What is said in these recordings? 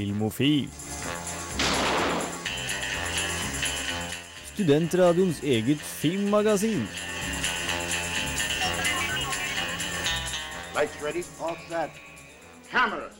Filmofil. Studentradioens eget filmmagasin. Lights ready, all set. Cameras.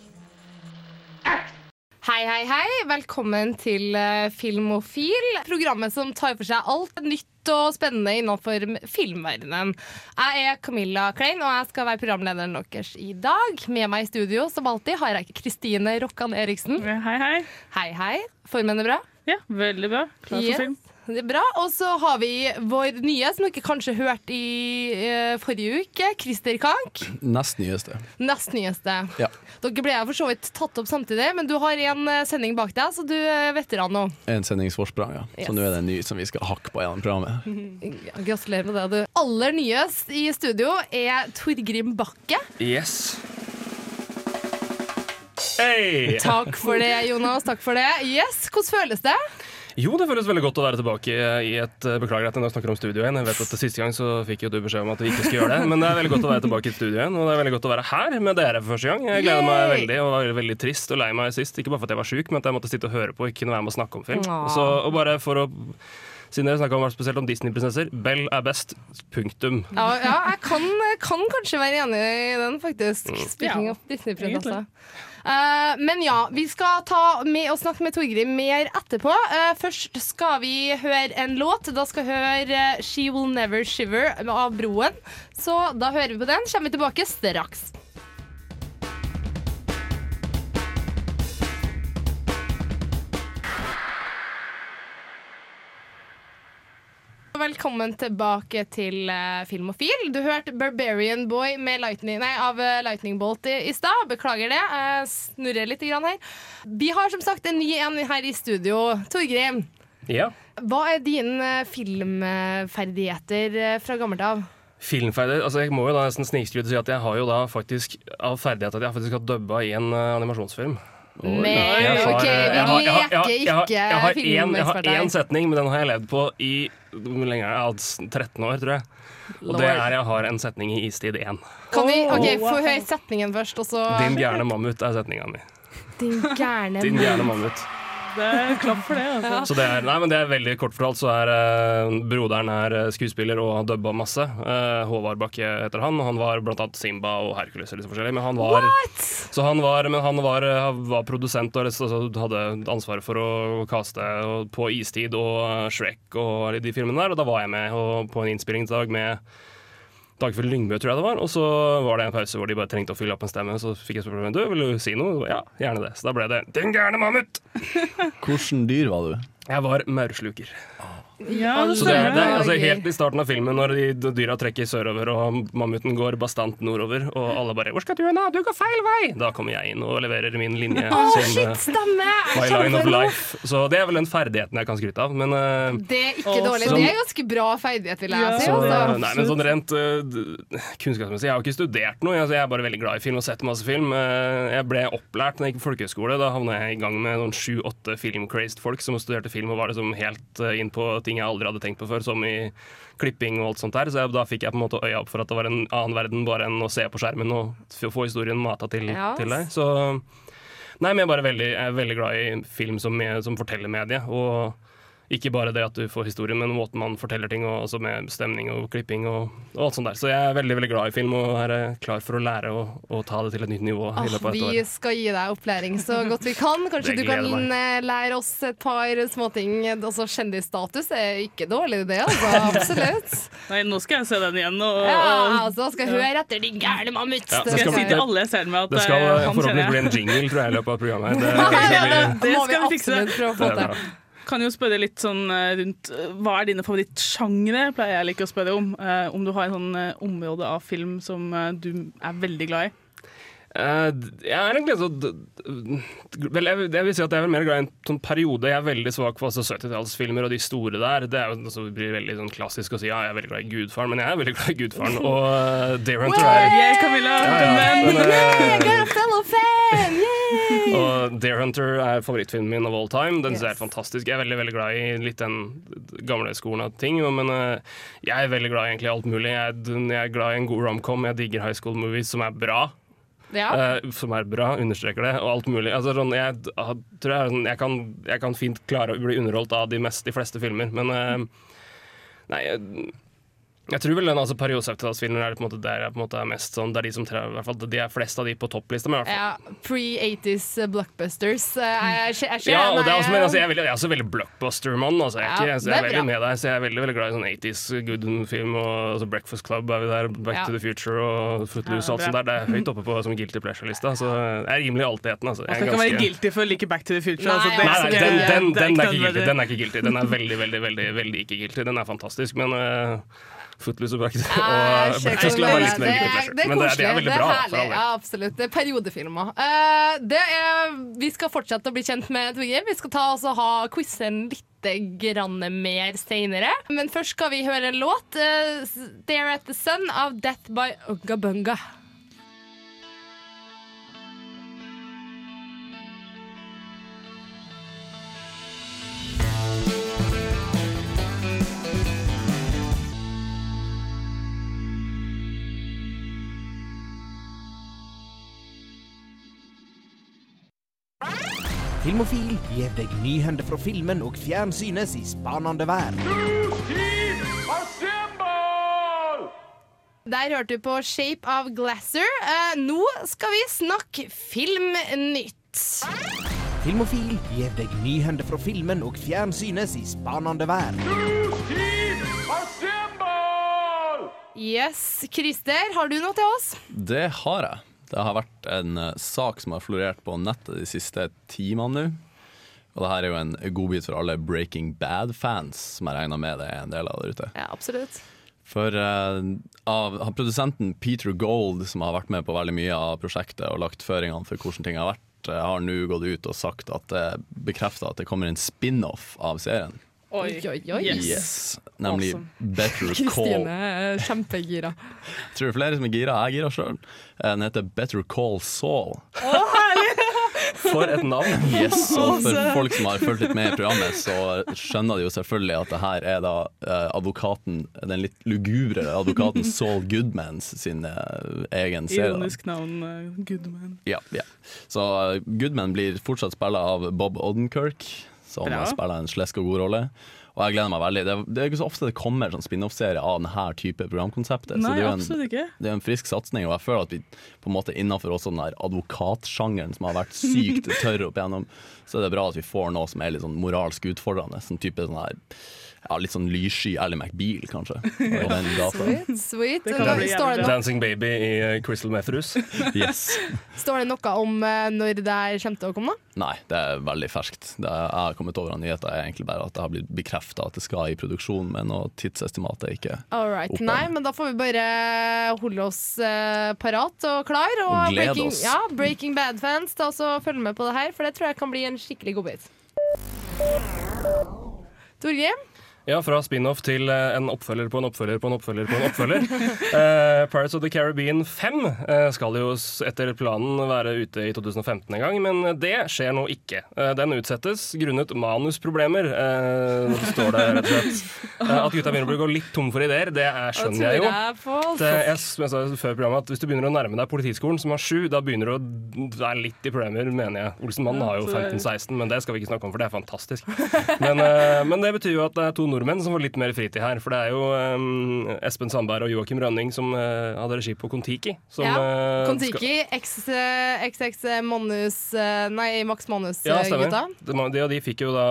Hei, hei, hei. Velkommen til eh, Filmofil. Programmet som tar for seg alt nytt og spennende innenfor filmverdenen. Jeg er Camilla Klein, og jeg skal være programlederen deres i dag. Med meg i studio som alltid har jeg Kristine Rokkan Eriksen. Hei, hei. Hei, hei. Formen er bra? Ja, veldig bra. Klar for Yes. film. Det er bra. Og så har vi vår nye, som dere kanskje hørte i uh, forrige uke, Christer Kank. Nest nyeste. Nest nyeste. Ja. Dere ble for så vidt tatt opp samtidig, men du har en eh, sending bak deg, så du er veteran nå. En sendingsforsprang, ja. Yes. Så nå er det en ny som vi skal hakke på gjennom programmet. Ja, Gratulerer med det. Du. Aller nyest i studio er Torgrim Bakke. Yes. Hey. Takk for det, Jonas. Takk for det. Yes, Hvordan føles det? Jo, det føles veldig godt å være tilbake i et eh, Beklager at jeg nå snakker om studio igjen. Jeg vet at Siste gang så fikk jo du beskjed om at vi ikke skulle gjøre det. Men det er veldig godt å være tilbake i studio igjen, og det er veldig godt å være her med dere for første gang. Jeg gleder meg veldig og var veldig trist og lei meg sist. Ikke bare for at jeg var sjuk, men at jeg måtte sitte og høre på og ikke noe være med å snakke om film. Så, og bare for å siden dere snakka om, spesielt om Disney-prinsesser. Bell er best. Punktum. Ja, ja jeg kan, kan kanskje være enig i den, faktisk. Speaking Ja, of Disney-prinsesser. Uh, men ja, vi skal ta med og snakke med Torgrim mer etterpå. Uh, først skal vi høre en låt. Da skal vi høre She Will Never Shiver av Broen. Så da hører vi på den. Kommer vi tilbake straks. Velkommen tilbake til uh, Filmofil. Du hørte 'Barbarian Boy' med lightning, nei, av uh, Lightning Bolt i, i stad. Beklager det. Jeg snurrer litt grann her. Vi har som sagt en ny en her i studio. Torgrim, Ja. hva er dine filmferdigheter eh, fra gammelt av? Filmferdigheter altså Jeg må jo da nesten snikskryte og si at jeg har jo da faktisk av ferdighet at jeg faktisk har dubba i en animasjonsfilm. Men Jeg har- OK, vi leker ikke jeg én setning, men den har jeg levd på i hvor lenge er det? Jeg har 13 år, tror jeg. Og det er jeg har en setning i Istid 1. Kan vi ok, få høre setningen først, og så Din gærne mammut er setninga mi. Din gærne mammut. Det er klapp for det. Altså. Så det er, nei, men det er veldig kort fortalt, så er eh, broderen er eh, skuespiller og har dubba masse. Eh, Håvard Bakke heter han, og han var blant annet Simba og Hercules og litt forskjellig. Men han var, så han var, men han var, eh, var produsent og altså, hadde ansvaret for å kaste på Istid og eh, Shrek og alle de filmene der, og da var jeg med og, på en innspillingsdag med Dagfjell Lyngbø, tror jeg det var. Og så var det en pause hvor de bare trengte å fylle opp en stemme. Så fikk jeg spørsmål du, vil du si noe. Ja, gjerne det. Så da ble det 'Den gærne mammut'. Hvordan dyr var du? Jeg var maursluker. Ja, det Så det er, det er altså, helt i starten av filmen, når de, de dyra trekker sørover og mammuten går bastant nordover, og alle bare 'Hvor skal du hen, da? Du går feil vei!' Da kommer jeg inn og leverer min linje. Oh, som, shit, eh, stemme! My line of nå. life. Så det er vel den ferdigheten jeg kan skryte av. Men, eh, Det er ikke dårlig. Det er ganske bra ferdighet, vil jeg Ja, si. så, Altså. nei, men sånn rent uh, kunnskapsmessig Jeg har jo ikke studert noe. Altså, jeg er bare veldig glad i film og sett masse film. Eh, jeg ble opplært da jeg gikk på folkehøyskole. Da havna jeg i gang med noen sju-åtte filmcrazed folk som studerte film og var liksom helt eh, inn på ting jeg aldri hadde tenkt på før, som i klipping og alt sånt der. Så jeg, da fikk jeg på en måte øya opp for at det var en annen verden bare enn å se på skjermen og få historien mata til, Ja. til deg. Så Nei, men jeg er bare veldig, jeg er veldig glad i film som, som forteller medie. Og ikke bare det at du får historien, men måten man forteller ting og også med stemning og klipping og, og alt sånt der. Så jeg er veldig veldig glad i film og er eh, klar for å lære å, og ta det til et nytt nivå. i løpet Ah, av et vi år. skal gi deg opplæring så godt vi kan. Kanskje du kan meg. eh, lære oss et par småting. Altså, Kjendisstatus er ikke dårlig, det. Altså. Absolutt. Nei, nå skal jeg se den igjen. Og, Ja, og altså, skal høre etter din gærne mammut. Ja, Det det skal jeg skal si til alle jeg ser med at Det skal eh, han forhåpentligvis bli en jingle tror jeg, i løpet av programmet. Det, det, det Det vi skal vi fikse. Kan jo spørre litt sånn eh, rundt eh, Hva er dine favorittsjangre, pleier jeg like å spørre om. Eh, om du har en sånn område av film som du er veldig glad i. Eh, jeg er egentlig så vel, jeg, jeg vil si at jeg er vel mer glad i en sånn periode. Jeg er veldig svak for altså, 70-tallsfilmer og de store der. Det er jo, altså, det blir veldig sånn klassisk å si ja, jeg er veldig glad i Gudfaren, men jeg er veldig glad i Gudfaren. Og uh, Deer Hunter er Yeah, Camilla! yeah, eh, Yeah! Og Deer Hunter er favorittfilmen min of all time. Den Yes. er fantastisk. Jeg er veldig veldig glad i litt den gamle skolen av ting, men jeg er veldig glad i egentlig alt mulig. Jeg, jeg er glad i en god romcom. Jeg digger high school movies som er bra. Ja. uh, som er bra, understreker det, og alt mulig. Altså, sånn, jeg, ah, tror jeg, sånn, jeg, kan, jeg kan fint klare å bli underholdt av de, mest, de fleste filmer, men uh, Nei, jeg, tror vel den altså, Paris Septidas-filmen er på en måte der jeg på en måte er mest sånn Det er de som i hvert fall, de er flest av de på topplista. Men i hvert fall Ja, Pre-80s blockbusters. Eh, Jeg, jeg, jeg, Ja, og det er også, men altså, jeg, er veldig, jeg er også veldig blockbuster-mann. Altså. Jeg, Ja, jeg er veldig med deg, så jeg er veldig veldig glad i sånn 80s Gooden-film. og altså, Breakfast Club er vi der, Back Ja. to the Future og Footloose. Ja, og alt sånt der. Det er høyt oppe på som guilty pleasure-lista. Så jeg er rimelig altetende. Altså. Man Jeg skal ganske... ikke være guilty for å like Back to the Future. Nei, altså, Nei, nei, jeg- den, den, den, er ikke guilty. den er ikke guilty. Den er veldig, veldig veldig, veldig ikke guilty. Den er fantastisk, men uh, Footloose og Breakfast Club er det. Det Det er Men det, er- det er koselig. bra. herlig. Ja, absolutt. Det er periodefilmer. Uh, det er, vi skal fortsette å bli kjent med Torgeir. Vi skal ta og ha quizen litt grann mer seinere. Men først skal vi høre en låt. Uh, 'Stare at the Sun' av Death by Ugga Bunga. Filmofil gir deg nyhender fra filmen og fjernsynets i spanende vær. Der hørte du på 'Shape of Glasser'. Eh, nå skal vi snakke filmnytt. Filmofil gir deg nyhender fra filmen og fjernsynets i spanende vær. Yes, Christer, har du noe til oss? Det har jeg. Det har vært en eh, sak som har florert på nettet de siste timene nå. Og det her er jo en godbit for alle Breaking Bad-fans, som jeg regner med det er en del av der ute. Ja, absolutt. For uh, av, av produsenten Peter Gold, som har vært med på veldig mye av prosjektet og lagt føringene for hvordan ting har vært, eh, har nå gått ut og sagt at det bekrefter at det kommer en spin-off av serien. Oi, oi, oi. Yes. Nemlig Awesome. Better Call Kristine er kjempegira. Tror det er flere som er gira. Jeg er gira sjøl. Den heter Better Call Saul. For et navn! Yes, og for folk som har fulgt litt med i programmet, så skjønner de jo selvfølgelig at det her er da eh, advokaten, den litt lugubre advokaten Saul Goodmans sin eh, egen serie. Ironisk navn. uh, Goodman. Ja, ja. Så eh, Goodman blir fortsatt spilla av Bob Odenkirk, som Bra. spiller en slesk og god rolle. Og jeg gleder meg veldig. Det er, det er ikke så ofte det kommer sånn spin-off-serie av denne type programkonseptet. så det er en, ikke. det er en frisk satsing, og jeg føler at vi på en måte innenfor også den der advokatsjangeren som har vært sykt tørr opp igjennom, så er det bra at vi får noe som er litt sånn moralsk utfordrende. Sånn type sånn her ja, litt sånn lyssky Ally McBeal, kanskje. Sweet, sweet. Det kan Da, står, det jævlig Dancing Baby i eh, Crystal Meth-rus. Yes. står det noe om eh, når det kommer til å komme? Nei, det er veldig ferskt. Det jeg har kommet over av nyheter, er egentlig bare at det har blitt bekrefta at det skal i produksjon, men noe tidsestimat er ikke All right. Nei, men da får vi bare holde oss eh, parat og klar. Og, Og glede Breaking, oss. ja, Breaking Bad-fans, ta også følge følg med på det her, for det tror jeg kan bli en skikkelig godbit. Torgrim? Ja, fra spin-off til eh, en oppfølger på en oppfølger på en oppfølger på en oppfølger. Eh, Pirates of the Caribbean 5 eh, skal jo etter planen være ute i 2015 en gang, men det skjer nå ikke. Eh, den utsettes grunnet manusproblemer, eh, står det rett og slett. Eh, at gutta begynner å gå litt tom for ideer, det er, skjønner jeg jo. Det, jeg, som jeg sa før programmet, at Hvis du begynner å nærme deg Politiskolen, som har sju, da begynner du å være litt i problemer, mener jeg. Olsenmannen har jo 15-16, men det skal vi ikke snakke om, for det er fantastisk. Men, men det betyr jo at det er to nordmenn som får litt mer fritid her. For det er jo um, Espen Sandberg og Joakim Rønning som uh, hadde regi på Kon-Tiki. som, Ja, skal- Kon-Tiki, X, eh, XX Manus Nei, Max Ja, Manus-gutta. stemmer. De, de, og de fikk jo da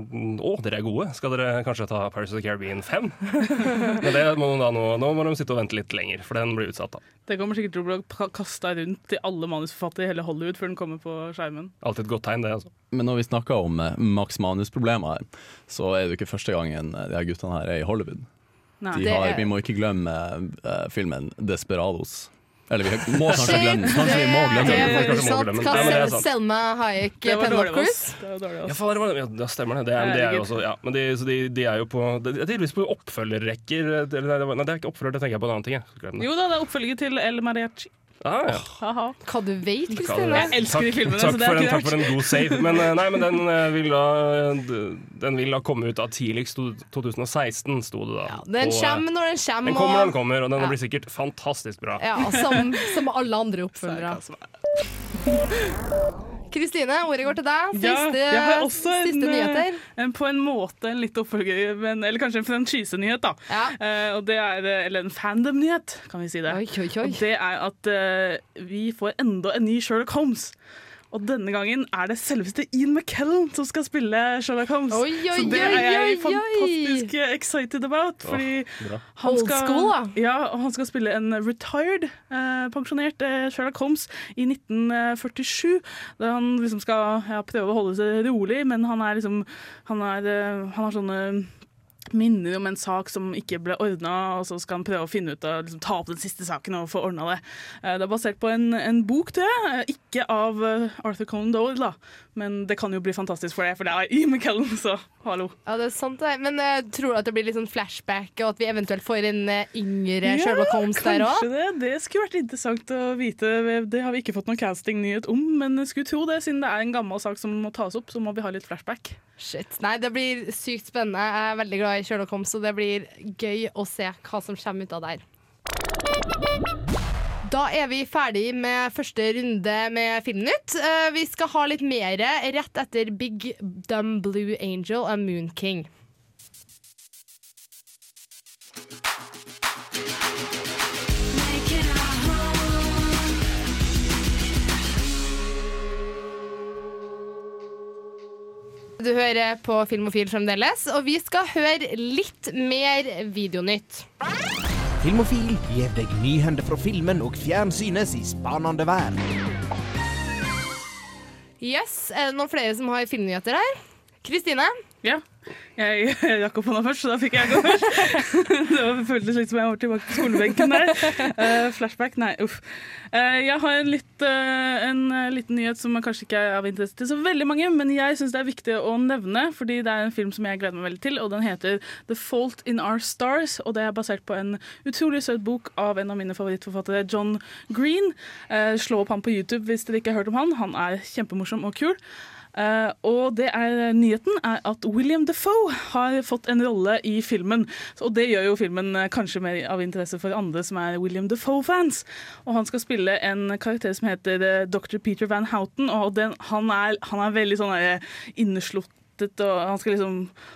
Å, dere er gode. Skal dere kanskje ta Paris of the Caribbean 5? Men det må da nå, nå må de sitte og vente litt lenger, for den blir utsatt. da Det kommer sikkert til å bli kasta rundt til alle manusforfattere i hele Hollywood før den kommer på skjermen. Alltid et godt tegn, det. altså Men når vi snakker om eh, Max Manus-problemer her, så er det jo ikke første gangen eh, de her guttene her er i Hollywood. Nei. De har, er- vi må ikke glemme uh, filmen 'Desperados'. Eller vi må kanskje glemme den. Kanskje vi må glemme det den. Hva det Sel- Selma Hayek, Det. Det av Ja, det da stemmer det. Det er, de er jo også, ja, men de, de, de er jo på De er tydeligvis på oppfølgerrekker. Nei, det det er ikke oppfølger, det tenker jeg på en annen ting. Jeg. Jo da, det er oppfølger til El Mariachi. Ah, ja. Hva du vet, Hva Kristine? Jeg elsker de filmene, takk, så for en, takk for en god save. Men, eh, nei, men den, eh, vil da, den vil da komme ut av tidligst 2016, sto det da. Ja, den Og, eh, kommer når den kommer. Den kommer når den kommer, og den Ja. blir sikkert fantastisk bra. Ja, som, som alle andre oppfølgere. Kristine, ordet går til deg. Ja, Siste, jeg har også en, nyheter. En, på en måte en litt oppfølger, men, eller kanskje en franchisenyhet, da. Ja. Uh, og det er, eh, eller en fandom-nyhet, kan vi si det. Oi, oi, oi. Og det er at uh, vi får enda en ny Sherlock Holmes. Og denne gangen er det selveste Ian McKellen som skal spille Sherlock Holmes. Oi, oi, Så det er jeg oi, fantastisk excited about. Fordi oh, han skal, school, da. Ja, han skal spille en retired, eh, pensjonert eh, Sherlock Holmes i 1947. Da han liksom skal ja, prøve å holde seg rolig, men han er liksom Han, er, eh, han har sånne minner om en sak som ikke ble ordna, og så skal han prøve å finne ut av, liksom, ta opp den siste saken og få ordna det. Eh, Det er basert på en, en bok, tror jeg. Eh, Ikke av eh, Arthur Conan Doyle, da. men det kan jo bli fantastisk for det, for det er Ian McKellen, så hallo. Ja, det er sant det. Men uh, tror du at det blir litt sånn flashback, og at vi eventuelt får en yngre Sherlock Holmes der òg? kanskje det. Det skulle vært interessant å vite. Det har vi ikke fått noen casting-nyhet om, men skulle tro det. Siden det er en gammel sak som må tas opp, så må vi ha litt flashback. Shit. Nei, det blir sykt spennende. Jeg er veldig glad i Sherlock Holmes, så det blir gøy å se hva som kommer ut av der. Da er vi ferdig med første runde med Filmnytt. Eh, Vi skal ha litt mer rett etter Big Dumb Blue Angel og Moon King. Du hører på Filmofil fremdeles, og vi skal høre litt mer videonytt. Filmofil gir deg nyhender fra filmen og fjernsynets i spanende verden. Yes, Er det noen flere som har filmnyheter her? Kristine? Ja. Jeg rakk opp hånda først, så da fikk jeg gå først. det føltes litt som jeg var tilbake på skolebenken der. Uh, flashback, nei, uff. Uh, jeg har en, litt, uh, en liten nyhet som kanskje ikke er av interesse til så veldig mange, men jeg syns det er viktig å nevne, fordi det er en film som jeg gleder meg veldig til, og den heter The Fault in Our Stars, og det er basert på en utrolig søt bok av en av mine favorittforfattere, John Green. Slå opp han på YouTube hvis dere ikke har hørt om han. Han er kjempemorsom og kul. Eh, og det er, nyheten er at William Defoe har fått en rolle i filmen. Og det gjør jo filmen eh, kanskje mer av interesse for andre som er William Defoe-fans. Og han skal spille en karakter som heter eh, Dr. Peter Van Houten, og den, han, er, han er veldig sånn og han, skal liksom,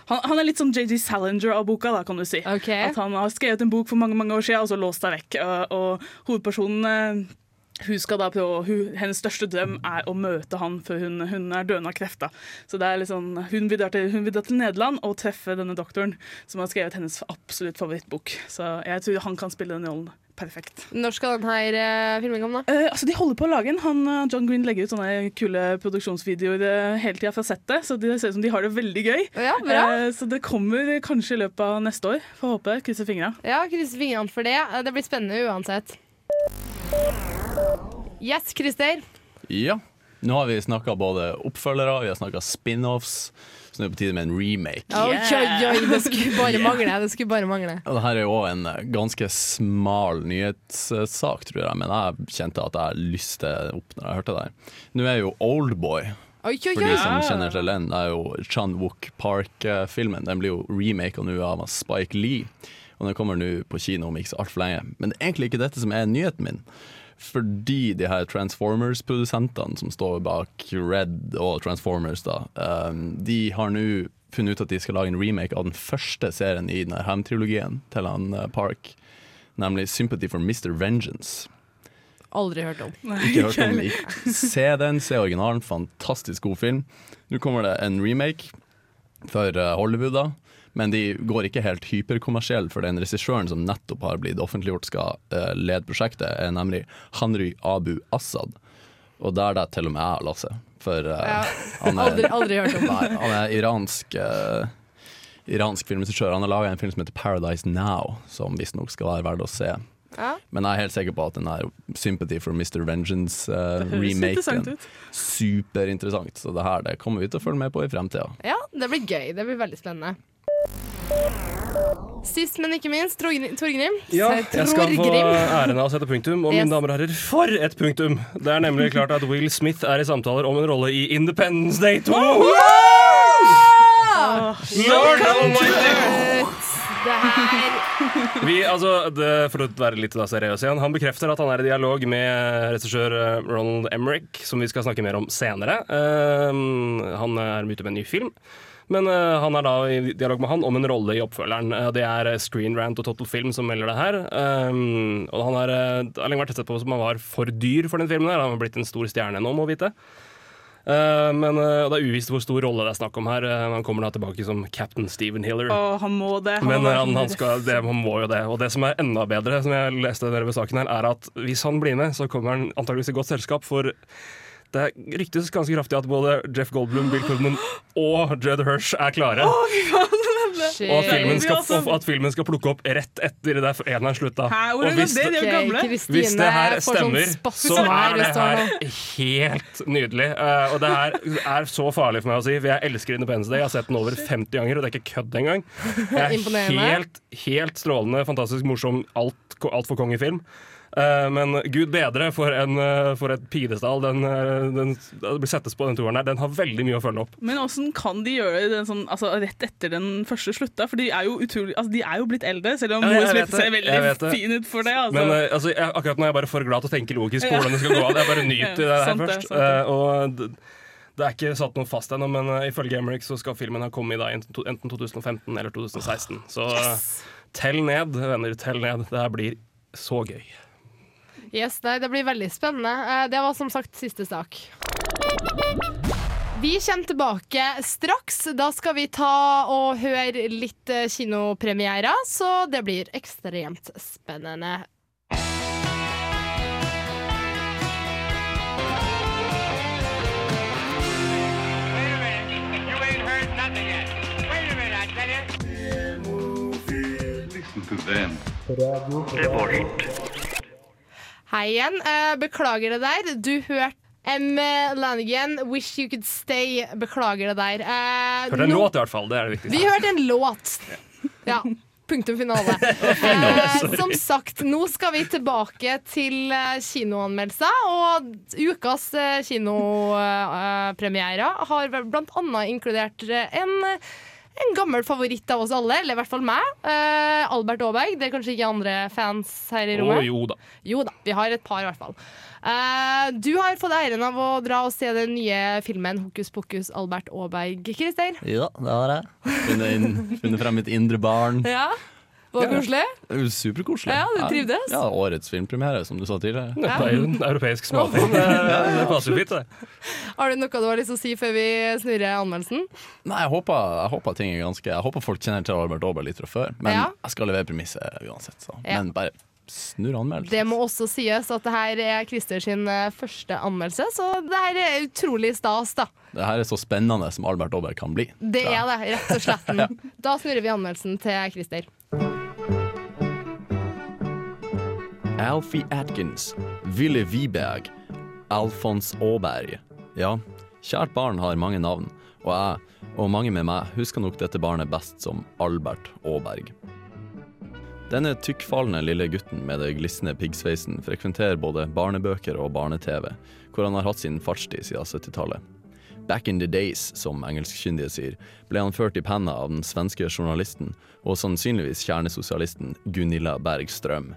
han, han er litt sånn JG Salinger av boka, da, kan du si. Okay. At han har skrevet en bok for mange mange år siden, og så låst seg vekk. Og, og hovedpersonen eh, hun skal da prøve, hun, Hennes største drøm er å møte han før hun, hun er døende av kreft. Så det er sånn, hun vil, dra til, hun vil dra til Nederland og treffe denne doktoren, som har skrevet hennes absolutt favorittbok. Så jeg tror han kan spille den rollen perfekt. Når skal denne uh, filmen komme, da? Uh, altså De holder på å lage den. Han, uh, John Green legger ut sånne kule produksjonsvideoer hele tida fra settet, så det ser ut som de har det veldig gøy. Ja, så det kommer kanskje i løpet av neste år. Får håpe. Krysser fingra. Ja, Krysser fingrene for det. Det blir spennende uansett. Yes, Christer. Ja. Nå har vi snakka både oppfølgere, vi har snakka spin-offs, så nå er det på tide med en remake. Oi, oi, oi, det skulle bare mangle. Det skulle bare mangle. Og dette er jo òg en eh, ganske smal nyhetssak, tror jeg, men jeg kjente at jeg lyste opp når jeg hørte det her. Nå er jo Oldboy, Oi, oi, for de som kjenner til den, det er jo Chan Wook Park-filmen. Den blir jo remaka nå av Spike Lee, og den kommer nå på kino om ikke så altfor lenge. Men det er egentlig ikke dette som er nyheten min. Fordi de her Transformers-produsentene som står bak Red og Transformers, da, um, de har nå funnet ut at de skal lage en remake av den første serien i denne Ham-trilogien til han uh, Park, nemlig Sympathy for Mr. Vengeance. Aldri hørt om. Ikke hørt om. Ikke- Se den, se originalen. Fantastisk god film. Nå kommer det en remake for eh, Hollywood, da. Men de går ikke helt hyperkommersielle, for den regissøren som nettopp har blitt offentliggjort skal uh, lede prosjektet, er nemlig Hanry Abu Assad. Og der det til og med jeg, Lasse. For uh, Ja. han, er, Aldri, aldri hørt om. nei, han er iransk uh, Iransk filmregissør. Han har laga en film som heter Paradise Now, som visstnok skal være verdt å se. Ja. Men jeg er helt sikker på at den her Sympathy for Mr. Vengeance-remaken ut. superinteressant. Så det her det kommer vi til å følge med på i fremtida. ja, det blir gøy. Det blir veldig spennende. Sist, men ikke minst, Torgrim. Ja, jeg skal få æren av å sette punktum. Og Yes. mine damer og herrer, for et punktum! Det er nemlig klart at Will Smith er i samtaler om en rolle i Independence Day 2. Lord Almighty! Det her Vi, altså, det, for å være litt seriøs igjen, Han bekrefter at han er i dialog med regissør eh, Ronald Emmerich, som vi skal snakke mer om senere. Eh, han er ute med en ny film. Men uh, han er da i dialog med han om en rolle i oppfølgeren. Uh, det er eh, Screen Rant og Total Film som melder det her. Um, og han har, uh, lenge vært sett på som han var for dyr for den filmen. her Han har blitt en stor stjerne nå, må vite. Uh, men uh, det er uvisst hvor stor rolle det er snakk om her. Uh, han kommer da tilbake som Captain Steven Hiller. Å, han må det. Han Men han, han, skal, det, han må jo det. Og det som er enda bedre, som jeg leste ved saken her, er at hvis han blir med, så kommer han antageligvis i godt selskap. For det ryktes ganske kraftig at både Jeff Goldblum, Bill Pullman og Jed Hirsch er klare. Shit. Og at filmen, skal, altså- og at filmen skal plukke opp rett etter der eneren slutta. Og det hvis det? Hvis det her sånn stemmer, så er det her helt nydelig. Eh, og det her er så farlig for meg å si, for jeg elsker Independence Day. Jeg har sett den over 50 ganger, og det er ikke kødd engang. Det er helt, helt strålende, fantastisk morsom, alt, altfor kongefilm. Eh, men gud bedre for, en, eh, for et pidestall den, den, den, settes på den turen her. Den har veldig mye å følge opp. Men åssen kan de gjøre det sånn, altså, rett etter den første slutta? For de er jo, utrolig, altså, de er jo blitt eldre, selv om Ja, Moe Smith det, ser veldig fin ut for det. Altså. Men eh, altså, jeg, akkurat nå er jeg bare for glad til å tenke logisk på hvordan det skal gå av. Jeg bare nyter det her det, først. det. Eh, og det, det er ikke satt noe fast ennå, men eh, ifølge Emerick så skal filmen ha kommet i dag enten, 2015 eller 2016. Så eh, tell ned, venner. Tell ned. Det her blir så gøy. Yes, nei, det blir veldig spennende. Eh, Det var som sagt siste sak. Vi kommer tilbake straks. Da skal vi ta og høre litt eh, kinopremierer, så det blir ekstremt spennende. Wait Hei igjen. Eh, Beklager det der. Du hørte M. Lanigan, 'Wish You Could Stay'. Beklager det der. Eh, Hørte en no låt, i hvert fall. Det er det viktigste. Vi hørte en låt. Ja. Punktum finale. Eh, som sagt, nå skal vi tilbake til eh, kinoanmeldelser. Og ukas eh, kinopremierer har blant annet inkludert en, en gammel favoritt av oss alle, eller i hvert fall meg. Uh, Albert Aaberg. Det er kanskje ikke andre fans her i Å Oh, jo da. Jo da, vi har et par i hvert fall. Uh, du har fått æren av å dra og se den nye filmen 'Hokus pokus Albert Aaberg', Christer. Ja, det har jeg. Funnet, inn, funnet frem mitt indre barn. Ja, Var det Ja. koselig? Er Superkoselig. Ja, du trivdes? Ja, årets filmpremiere, som du sa tidligere. Det er jo en europeisk småfilm. Det, det passer jo fint, det. Har du noe du har lyst til å si før vi snurrer anmeldelsen? Nei, jeg håper, jeg håper ting er ganske Jeg håper folk kjenner til Albert Aaber litt fra før. Men Ja. jeg skal levere premisset uansett. Så. Ja. Men bare snurr anmeldelse. Det må også sies at det her er Christer sin eh, første anmeldelse, så det her er utrolig stas, da. Det her er så spennende som Albert Aaber kan bli. Det er det, rett og slett. Da snurrer vi anmeldelsen til Christer. Alfie Atkins, Ville Wiberg, Alfons Aaberg. Ja, kjært barn har mange navn, og jeg, og mange med meg, husker nok dette barnet best som Albert Aaberg. Denne tykkfalne lille gutten med det glisne piggsveisen frekventerer både barnebøker og barne-TV, hvor han har hatt sin fartstid siden 70-tallet. Back in the days, som engelskkyndige sier, ble han ført i penna av den svenske journalisten og sannsynligvis kjernesosialisten Gunilla Bergstrøm.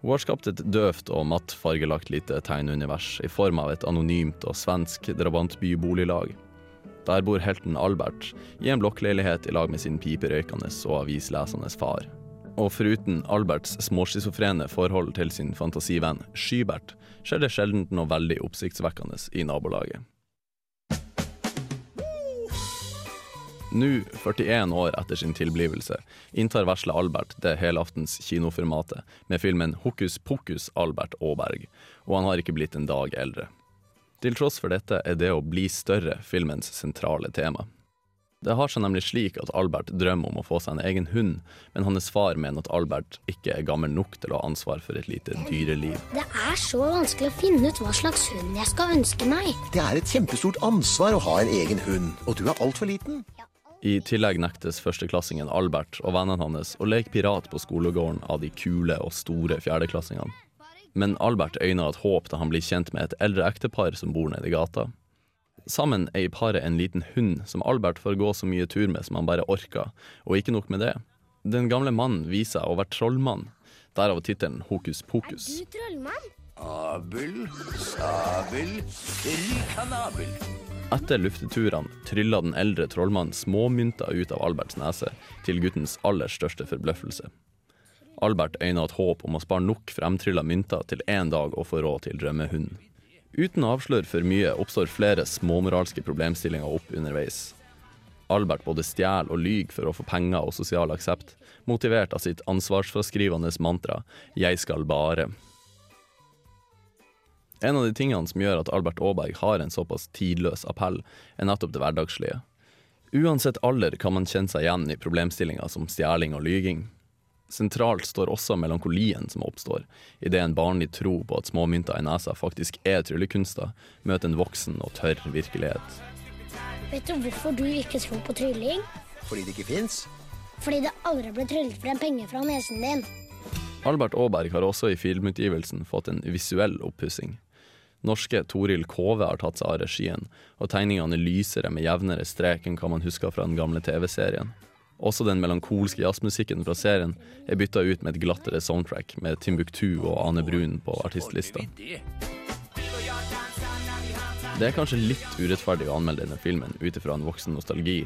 Hun har skapt et døvt og matt fargelagt lite tegneunivers i form av et anonymt og svensk drabantbyboliglag. Der bor helten Albert i en blokkleilighet i lag med sin piperøykende og avislesende far. Og foruten Alberts småschizofrene forhold til sin fantasivenn Skybert, skjer det sjelden noe veldig oppsiktsvekkende i nabolaget. Nå, 41 år etter sin tilblivelse, inntar vesle Albert det helaftens kinoformatet med filmen Hokus pokus Albert Aaberg, og han har ikke blitt en dag eldre. Til tross for dette er det å bli større filmens sentrale tema. Det har seg nemlig slik at Albert drømmer om å få seg en egen hund, men hans far mener at Albert ikke er gammel nok til å ha ansvar for et lite dyreliv. Det er så vanskelig å finne ut hva slags hund jeg skal ønske meg. Det er et kjempestort ansvar å ha en egen hund, og du er altfor liten. Er I tillegg nektes førsteklassingen Albert og vennene hans å leke pirat på skolegården av de kule og store fjerdeklassingene. Men Albert øyner et håp da han blir kjent med et eldre ektepar som bor nede i gata. Sammen eier paret en liten hund som Albert får gå så mye tur med som han bare orker, og ikke nok med det. Den gamle mannen viser seg å være trollmann, derav tittelen Hokus pokus. Er Du trollmann? Abel, sabel, rikanabel. Etter lufteturene trylla den eldre trollmannen småmynter ut av Alberts nese, til guttens aller største forbløffelse. Albert øyna et håp om å spare nok fremtrylla mynter til en dag å få råd til drømmehunden. Uten å avsløre for mye oppstår flere småmoralske problemstillinger opp underveis. Albert både stjeler og lyver for å få penger og sosial aksept, motivert av sitt ansvarsfraskrivende mantra 'jeg skal bare'. En av de tingene som gjør at Albert Aaberg har en såpass tidløs appell, er nettopp det hverdagslige. Uansett alder kan man kjenne seg igjen i problemstillinger som stjeling og lyging. Sentralt står også melankolien som oppstår, idet en barnlig tro på at småmynter i nesa faktisk er tryllekunster, møter en voksen og tørr virkelighet. Vet du hvorfor du ikke tror på trylling? Fordi det ikke fins. Fordi det aldri ble tryllet frem penger fra nesen din. Albert Aaberg har også i filmutgivelsen fått en visuell oppussing. Norske Toril Kove har tatt seg av regien, og tegningene er lysere med jevnere strek enn hva man husker fra den gamle TV-serien. Også den melankolske jazzmusikken fra serien er bytta ut med et glattere soundtrack med Timbuktu og Ane Brun på artistlista. Det er kanskje litt urettferdig å anmelde denne filmen ut ifra en voksen nostalgi,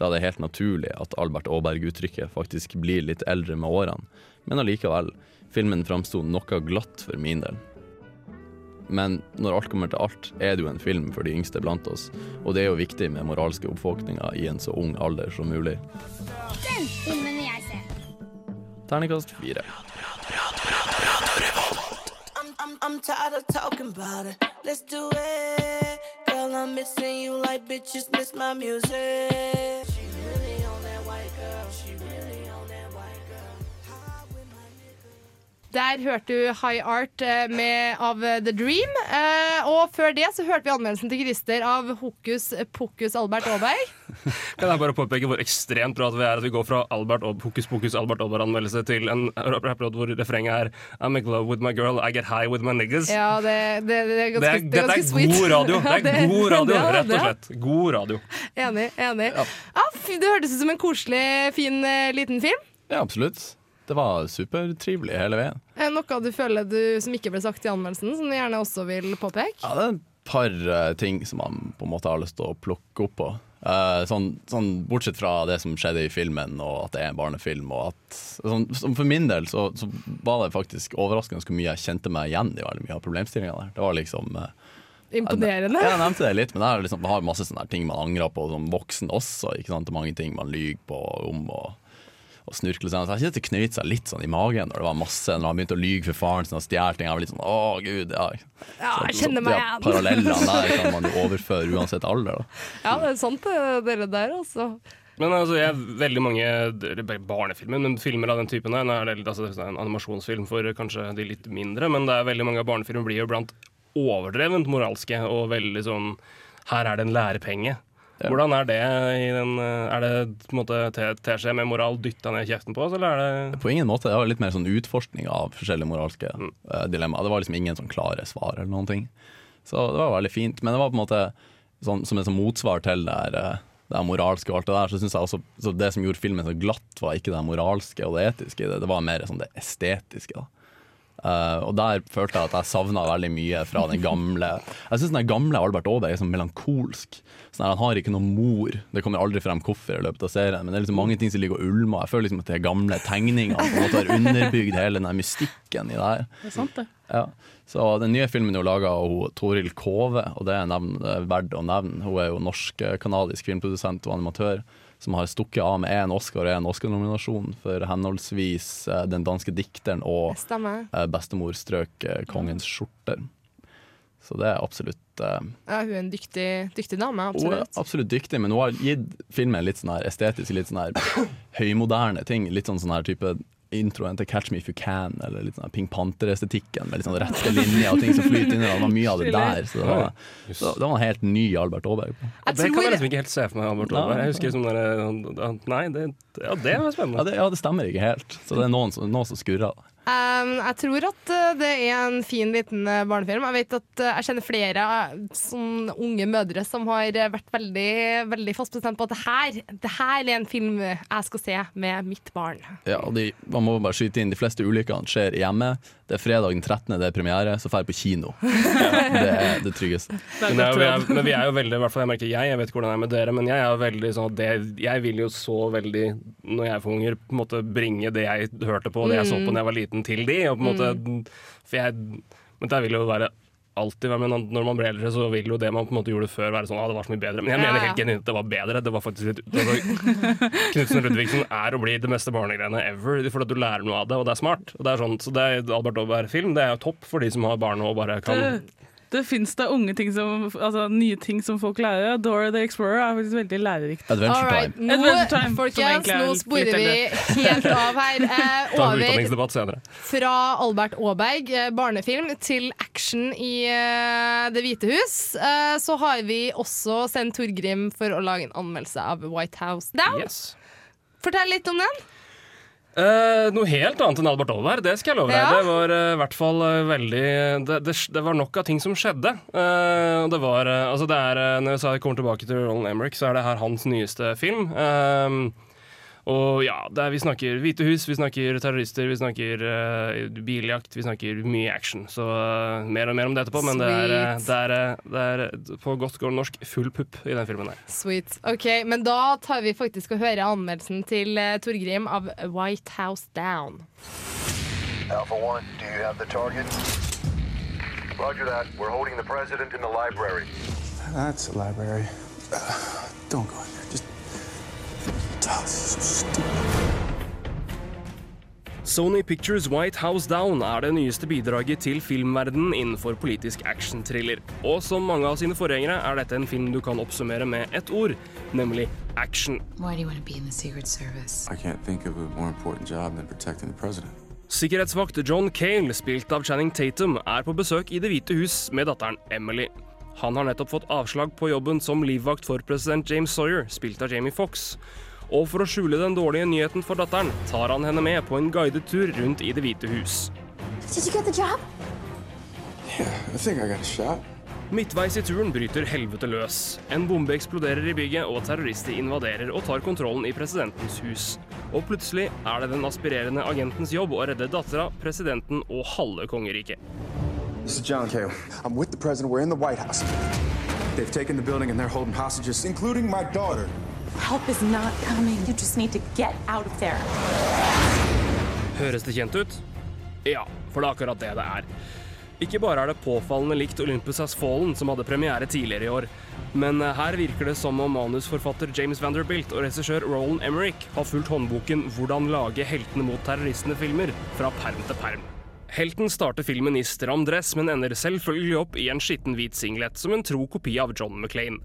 da det er helt naturlig at Albert Aaberg-uttrykket faktisk blir litt eldre med årene, men allikevel, filmen framsto noe glatt for min del. Men når alt kommer til alt, er det jo en film for de yngste blant oss, og det er jo viktig med moralske oppvåkninger i en så ung alder som mulig. Den filmen vil jeg se. Terningkast fire. I'm, tired of talking about it. Let's do it. Girl, I'm missing you like bitches miss my music. She really on that white girl. She really Der hørte du High Art eh, med, av eh, The Dream. Eh, og før det så hørte vi anmeldelsen til Christer av Hokus Pokus Albert Aaberg. Kan jeg bare påpeke hvor ekstremt bra at vi er at vi går fra Albert og Hokus Pokus Albert Aaberg-anmeldelse til en rapplåt hvor refrenget er I'm in love with my girl, I get high with my niggas. Ja, det, det, det er Det ganske, er, det er er sweet. god radio, det er god radio, ja, rett og slett. God radio. Enig. enig. Ja. fy, det hørtes ut som en koselig, fin eh, liten film. Ja, absolutt. Det var supertrivelig hele veien. Er det noe du føler du, som ikke ble sagt i anmeldelsen, som du gjerne også vil påpeke? Ja, det er et par eh, ting som man på en måte har lyst til å plukke opp på. Eh, sånn, sånn, bortsett fra det som skjedde i filmen, og at det er en barnefilm. Og at, sånn, for min del så, så var det faktisk overraskende hvor mye jeg kjente meg igjen i veldig mye av problemstillingene der. Det var liksom eh, Imponerende. Jeg nevnte det litt, men jeg liksom, har masse sånne ting man angrer på som voksen også. Ikke sant? Mange ting man lyver på om og, og snurkle seg. Så jeg kjente det knøyt seg litt sånn i magen når det var masse Når han begynte å lyge for faren sin og stjele ting. Jeg var litt sånn å gud, ja. Ja, jeg kjenner så meg de igjen. Parallellene der kan man jo overføre uansett alder. Da. Ja, det er sant dere der, altså. Men altså, jeg, veldig mange barnefilmer, men filmer av den typen her, er det, altså, det er en animasjonsfilm for kanskje de litt mindre, men det er veldig mange av barnefilmer blir jo blant overdrevent moralske og veldig sånn Her er det en lærepenge. Hvordan er det i den eh, Er det på en måte teskje med moral dytta ned kjeften på oss, eller er det På ingen måte. Det var litt mer sånn utforskning av forskjellige moralske mm. dilemmaer. Det var liksom ingen sånn klare svar eller noen ting. Så det var veldig fint. Men det var på en måte sånn, som et sånn motsvar til det her, eh, det moralske og alt det der, så syns jeg også så det som gjorde filmen så glatt, var ikke det moralske og det etiske i det, det var mer sånn det estetiske. da. Eh, og der følte jeg at jeg savna veldig mye fra den gamle Jeg syns den gamle Albert Aabe er sånn melankolsk. Sånn han har ikke noen mor. Det kommer aldri frem hvorfor i løpet av serien, men det er liksom mange ting som ligger og ulmer. Jeg føler liksom at de gamle tegningene på en måte har underbygd hele den mystikken i det her. Det er sant, det. Ja. Så den nye filmen er laga av Toril Kove, og det er, nevn, det er verdt å nevne. Hun er jo norsk-kanadisk filmprodusent og animatør som har stukket av med én Oscar og én Oscar-nominasjon for henholdsvis eh, Den danske dikteren og eh, Bestemor strøk eh, kongens skjorter. Så det er absolutt uh, Ja, hun er en dyktig, dyktig dame, Hun er absolutt. absolutt dyktig, men hun har gitt filmen litt sånn her estetisk, litt sånn her høymoderne ting. Litt sånn sånn her type introen til Catch Me If You Can, eller litt sånn Pink Panther-estetikken med litt sånn rette linjer og ting som flyter inn. i det. Var mye av det der. Så det var, så det var en helt ny Albert Aaberg. det kan jeg liksom ikke helt se for meg. Albert Nei. Aaberg. Jeg husker liksom der, Nei, det, ja, det var spennende. Ja det, ja, det stemmer ikke helt. Så det er noen, som- noen som skurrer. Um, jeg tror at uh, det er en fin liten uh, barnefilm. Jeg vet at uh, jeg kjenner flere sånn unge mødre som har vært veldig, veldig fast bestemt på at det her, det her er en film jeg skal se med mitt barn. Ja, og de, man må bare skyte inn De fleste ulykkene skjer hjemme. Det er fredag den 13., det er premiere, så drar jeg på kino. Det er det tryggeste. Men, det er vi er, men vi er jo veldig, i hvert fall jeg merker jeg, jeg vet ikke hvordan det er med dere, men jeg er veldig sånn at det, Jeg vil jo så veldig, når jeg får unger, på en måte bringe det jeg hørte på, det jeg så på da jeg var liten, til de. Og på en måte, for jeg, men det vil jo være alltid men Når man blir eldre, så vil jo det man på en måte gjorde før, være sånn ah, det var så mye bedre. Men jeg Ja, mener helt genuint det var bedre. Det var faktisk litt Knutsen Ludvigsen er å bli det meste barnegreiene ever, for at du lærer noe av det, og det er smart. Og det er sånn, så det er Albert Aaberg-film. Det er jo topp for de som har barn og bare kan Det, det fins da unge ting som, altså nye ting som folk lærer. Dora the Explorer er faktisk veldig lærerikt. Adventure All right, Time. nå, Adventure Time, folkens, nå sporer vi helt av her. Eh, over fra Albert Aaberg, eh, barnefilm, til action i eh, Det hvite hus. Eh, så har vi også sendt Torgrim for å lage en anmeldelse av White House Down. Yes. Fortell litt om den. Eh, noe helt annet enn Albert Aaberg, det skal jeg love deg. Ja. Det var eh, i hvert fall eh, veldig det, det, det var nok av ting som skjedde. Eh, det var eh, Altså, det er Når jeg kommer tilbake til Roland Emmerich, så er det her hans nyeste film. Eh, og ja, det er, vi snakker Hvite hus, vi snakker terrorister, vi snakker uh, biljakt, vi snakker mye action. Så uh, mer og mer om det etterpå, men det er, eh, det, er, det er på godt gård norsk full pupp i den filmen her. Sweet. Ok, Men da tar vi faktisk og hører anmeldelsen til uh, Torgrim av White House Down. Alpha 1, do you have the target? Roger that. We're holding the president in the library. That's a library. Don't go in there. Just. Sony Pictures White House Down er det nyeste bidraget til filmverdenen innenfor politisk action-thriller. Og som mange av sine forgjengere er dette en film du kan oppsummere med ett ord, nemlig action. Why do you want to be in the Secret Service? I can't think of a more important job than protecting the president. Sikkerhetsvakt John Cale, spilt av Channing Tatum, er på besøk i Det hvite hus med datteren Emily. Han har nettopp fått avslag på jobben som livvakt for president James Sawyer, spilt av Jamie Foxx. Og for å skjule den dårlige nyheten for datteren, tar han henne med på en guidet tur rundt i Det hvite hus. Yeah. Midtveis i turen bryter helvete løs. En bombe eksploderer i bygget, og terrorister invaderer og tar kontrollen i presidentens hus. Og plutselig er det den aspirerende agentens jobb å redde dattera, presidenten og halve kongeriket. This is John Kale. I'm with the president. We're in the White House. They've taken the building and they're holding hostages, including my daughter. Help is not coming. You just need to get out of there. Høres det kjent ut? Ja, for det er akkurat det det er. Ikke bare er det påfallende likt Olympus Has Fallen, som hadde premiere tidligere i år, men eh, her virker det som om manusforfatter James Vanderbilt og regissør Roland Emmerich har fulgt håndboken 'Hvordan lage heltene mot terroristene'-filmer fra perm til perm. Helten starter filmen i stram dress, men ender selvfølgelig opp i en skitten hvit singlet som en tro kopi av John McClain.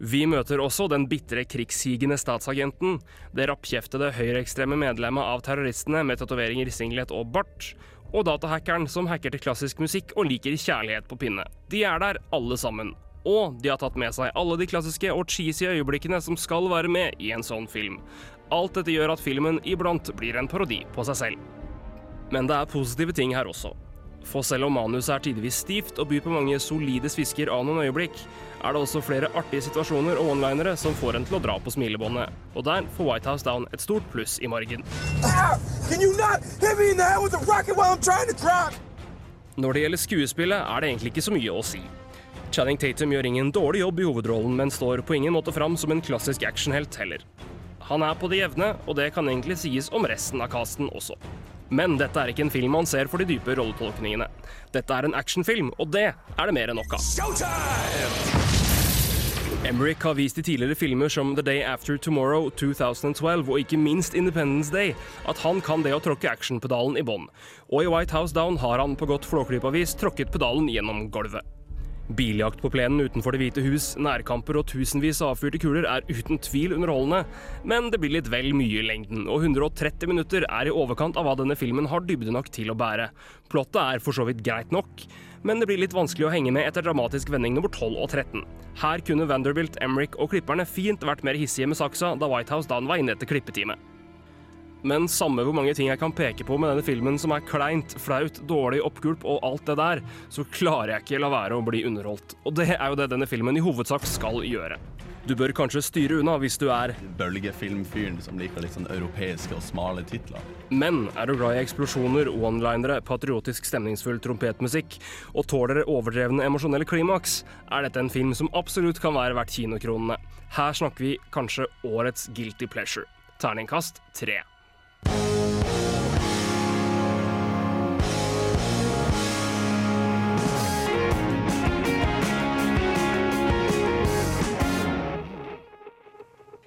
Vi møter også den bitre krigshigende statsagenten, det rappkjeftede høyreekstreme medlemmet av terroristene med tatoveringer, singlet og bart, og datahackeren som hacker til klassisk musikk og liker kjærlighet på pinne. De er der, alle sammen. Og de har tatt med seg alle de klassiske og cheesy øyeblikkene som skal være med i en sånn film. Alt dette gjør at filmen iblant blir en parodi på seg selv. Men det er positive ting her også. For selv om manuset er tidvis stivt og byr på mange solide svisker av noen øyeblikk, er det også flere artige situasjoner og one-linere som får en til å dra på smilebåndet. Og der får White House Down et stort pluss i margen. Når det gjelder skuespillet, er det egentlig ikke så mye å si. Channing Tatum gjør ingen dårlig jobb i hovedrollen, men står på ingen måte fram som en klassisk actionhelt heller. Han er på det jevne, og det kan egentlig sies om resten av casten også. Men dette er ikke en film man ser for de dype rolletolkningene. Dette er en actionfilm, og det er det mer enn nok av. Emmerich har vist i tidligere filmer som The Day After Tomorrow 2012 og ikke minst Independence Day at han kan det å tråkke actionpedalen i bånn. Og i White House Down har han på godt flåklypavis tråkket pedalen gjennom gulvet. Biljakt på plenen utenfor Det hvite hus, nærkamper og tusenvis av avfyrte kuler er uten tvil underholdende, men det blir litt vel mye i lengden, og 130 minutter er i overkant av hva denne filmen har dybde nok til å bære. Plottet er for så vidt greit nok, men det blir litt vanskelig å henge med etter dramatisk vending nummer 12 og 13. Her kunne Vanderbilt, Emrik og klipperne fint vært mer hissige med saksa da Whitehouse da den var inne etter klippetime. Men samme hvor mange ting jeg kan peke på med denne filmen som er kleint, flaut, dårlig, oppgulp og alt det der, så klarer jeg ikke la være å bli underholdt. Og det er jo det denne filmen i hovedsak skal gjøre. Du bør kanskje styre unna hvis du er Bølgefilmfyren som liker litt sånn europeiske og smale titler. Men er du glad i eksplosjoner, one-linere, patriotisk stemningsfull trompetmusikk og tåler overdrevne emosjonelle klimaks, er dette en film som absolutt kan være verdt kinokronene. Her snakker vi kanskje årets guilty pleasure. Terningkast tre.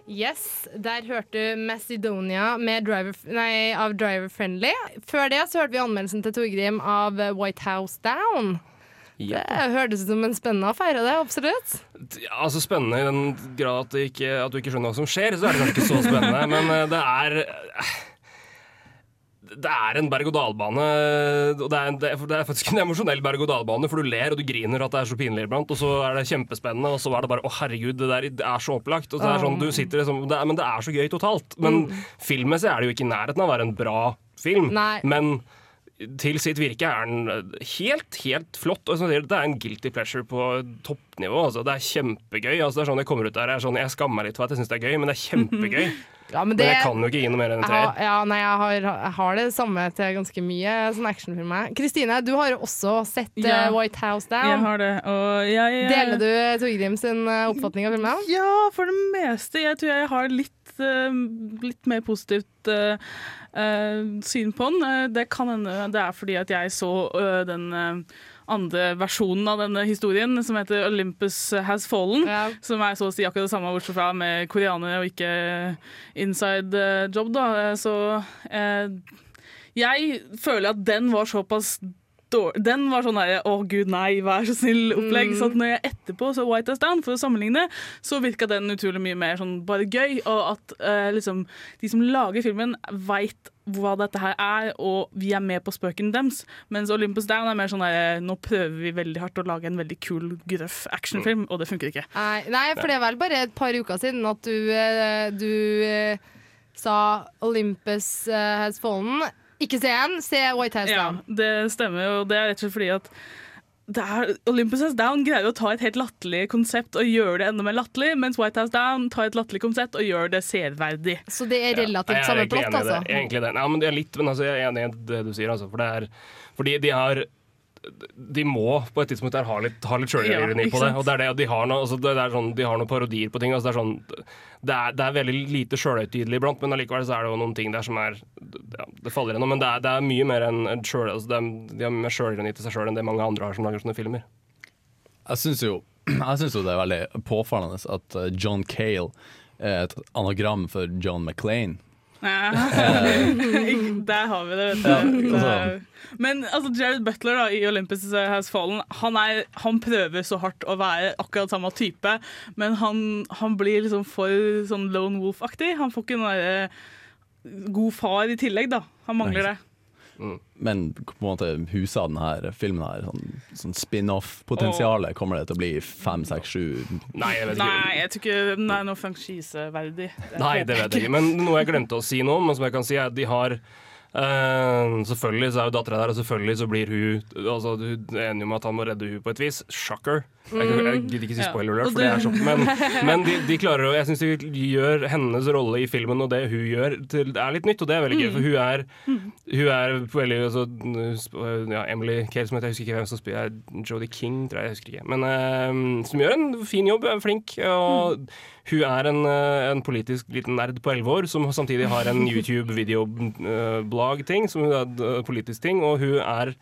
Yes, der hørte du Macedonia med driver, nei, av Driver Friendly. Før det så hørte vi anmeldelsen til Torgrim av White House Down. Det hørtes ut som en spennende affære, det. Absolutt. Ja, altså Spennende i den grad at, ikke, at du ikke skjønner hva som skjer, så er det kanskje ikke så spennende. men eh, det er det er en berg-og-dal-bane. og Det, er- det, er- det er faktisk en emosjonell berg-og-dal-bane, for du ler og du griner at det er så pinlig iblant, og så er det kjempespennende, og så er det bare 'å, herregud, det der det er så opplagt'. Og så er det sånn, du sitter liksom, det er, Men det er så gøy totalt. Men filmmessig er det jo ikke i nærheten av å være en bra film. Nei. Men til sitt virke er den helt, helt flott. Og det er en guilty pleasure på toppnivå. Altså. Det er kjempegøy. Altså, det er sånn Jeg kommer ut der, jeg, er sånn, jeg skammer meg litt for at jeg syns det er gøy, men det er kjempegøy. Ja, men Men det, jeg kan jo ikke gi noe mer enn en jeg treer. ja, nei, jeg har, jeg har det samme til ganske mye sånn actionfilmer. Kristine, du har også sett ja. uh, White House Jeg har det, og jeg Deler du Torgrim sin eh, oppfatning av filmen? Ja, for det meste. Jeg tror jeg har litt, eh, litt mer positivt uh, uh, syn på den. Eh, det kan hende det er fordi at jeg så uh, den eh, andre versjonen av denne historien, som heter Olympus Has Fallen. Som er så å si akkurat det samme, bortsett fra med koreanere og ikke inside eh, job. Da. Eh, Så eh, jeg føler at den var såpass dårlig Den var sånn derre å gud nei, vær så snill-opplegg. Så at når jeg etterpå så White House Down, for å sammenligne, så virka den utrolig mye mer sånn bare gøy. Og at eh, liksom de som lager filmen, veit hva dette her er, og vi er med på spøken deres. Mens Olympus Down er mer sånn der, nå prøver vi veldig hardt å lage en veldig kul, grøff actionfilm, og det funker ikke. Nei, nei, for det er vel bare et par uker siden at du, eh, du eh, sa Olympus eh, Has Fallen. Ikke se den, se White House Ja, Down. det stemmer, og det er rett og slett fordi at er, Olympus Has Down greier å ta et helt latterlig konsept og gjøre det enda mer latterlig, mens White House Down tar et latterlig konsept og gjør det severdig. Så det er relativt er samme plott, altså. er egentlig det. Ja, men det er litt, men altså, jeg er enig i det du sier. Altså, for det er, fordi de har de må på et tidspunkt der ha litt, ha litt sjølironi Ja, på det. Og det er det, de har noe, altså, det er sånn, de har noen parodier på ting. Altså, det, er sånn, det, er, det er veldig lite sjølhøytidelig iblant, men allikevel så er det jo noen ting der som er ja, Det faller gjennom. Men det er, det er mye mer enn sjøl, altså, det er, de har mer sjølironi til seg sjøl enn det mange andre har som lager sånne filmer. Jeg syns jo, synes jo det er veldig påfallende at eh, John Cale er et anagram for John McClain. Der har vi det, vet du. Ja, Men altså, Jared Butler da, i Olympus Has Fallen han, er, han prøver så hardt å være akkurat samme type, men han, han blir liksom for sånn Lone Wolf-aktig. Han får ikke noe eh, god far i tillegg, da. Han mangler det. Men på en måte huset av denne filmen her, sånn, sånn spin-off-potensialet, kommer det til å bli fem, seks, sju Nei, jeg vet ikke. Nei, jeg tror ikke den er noe franchiseverdig. Nei, det vet jeg ikke. Men noe jeg glemte å si nå, men som jeg kan si, er at de har eh, selvfølgelig så er jo dattera der, og selvfølgelig så blir hun altså, Du er enig om at han må redde hun på et vis. Shocker. Jeg, jeg, gidder ikke si spoiler alert, for det er sånn. Men, men de, de klarer å Jeg syns de gjør hennes rolle i filmen og det hun gjør, til, det er litt nytt, og det er veldig gøy. For hun er, hun er veldig altså, ja, Emily Cale, som heter, jeg husker ikke hvem som spiller Jodie King, tror jeg. jeg husker ikke Men uh, som gjør en fin jobb, er flink. Og hun er en, eh, en politisk liten nerd på elleve år som samtidig har en YouTube-videoblogg-ting, som hun er politisk ting, og hun er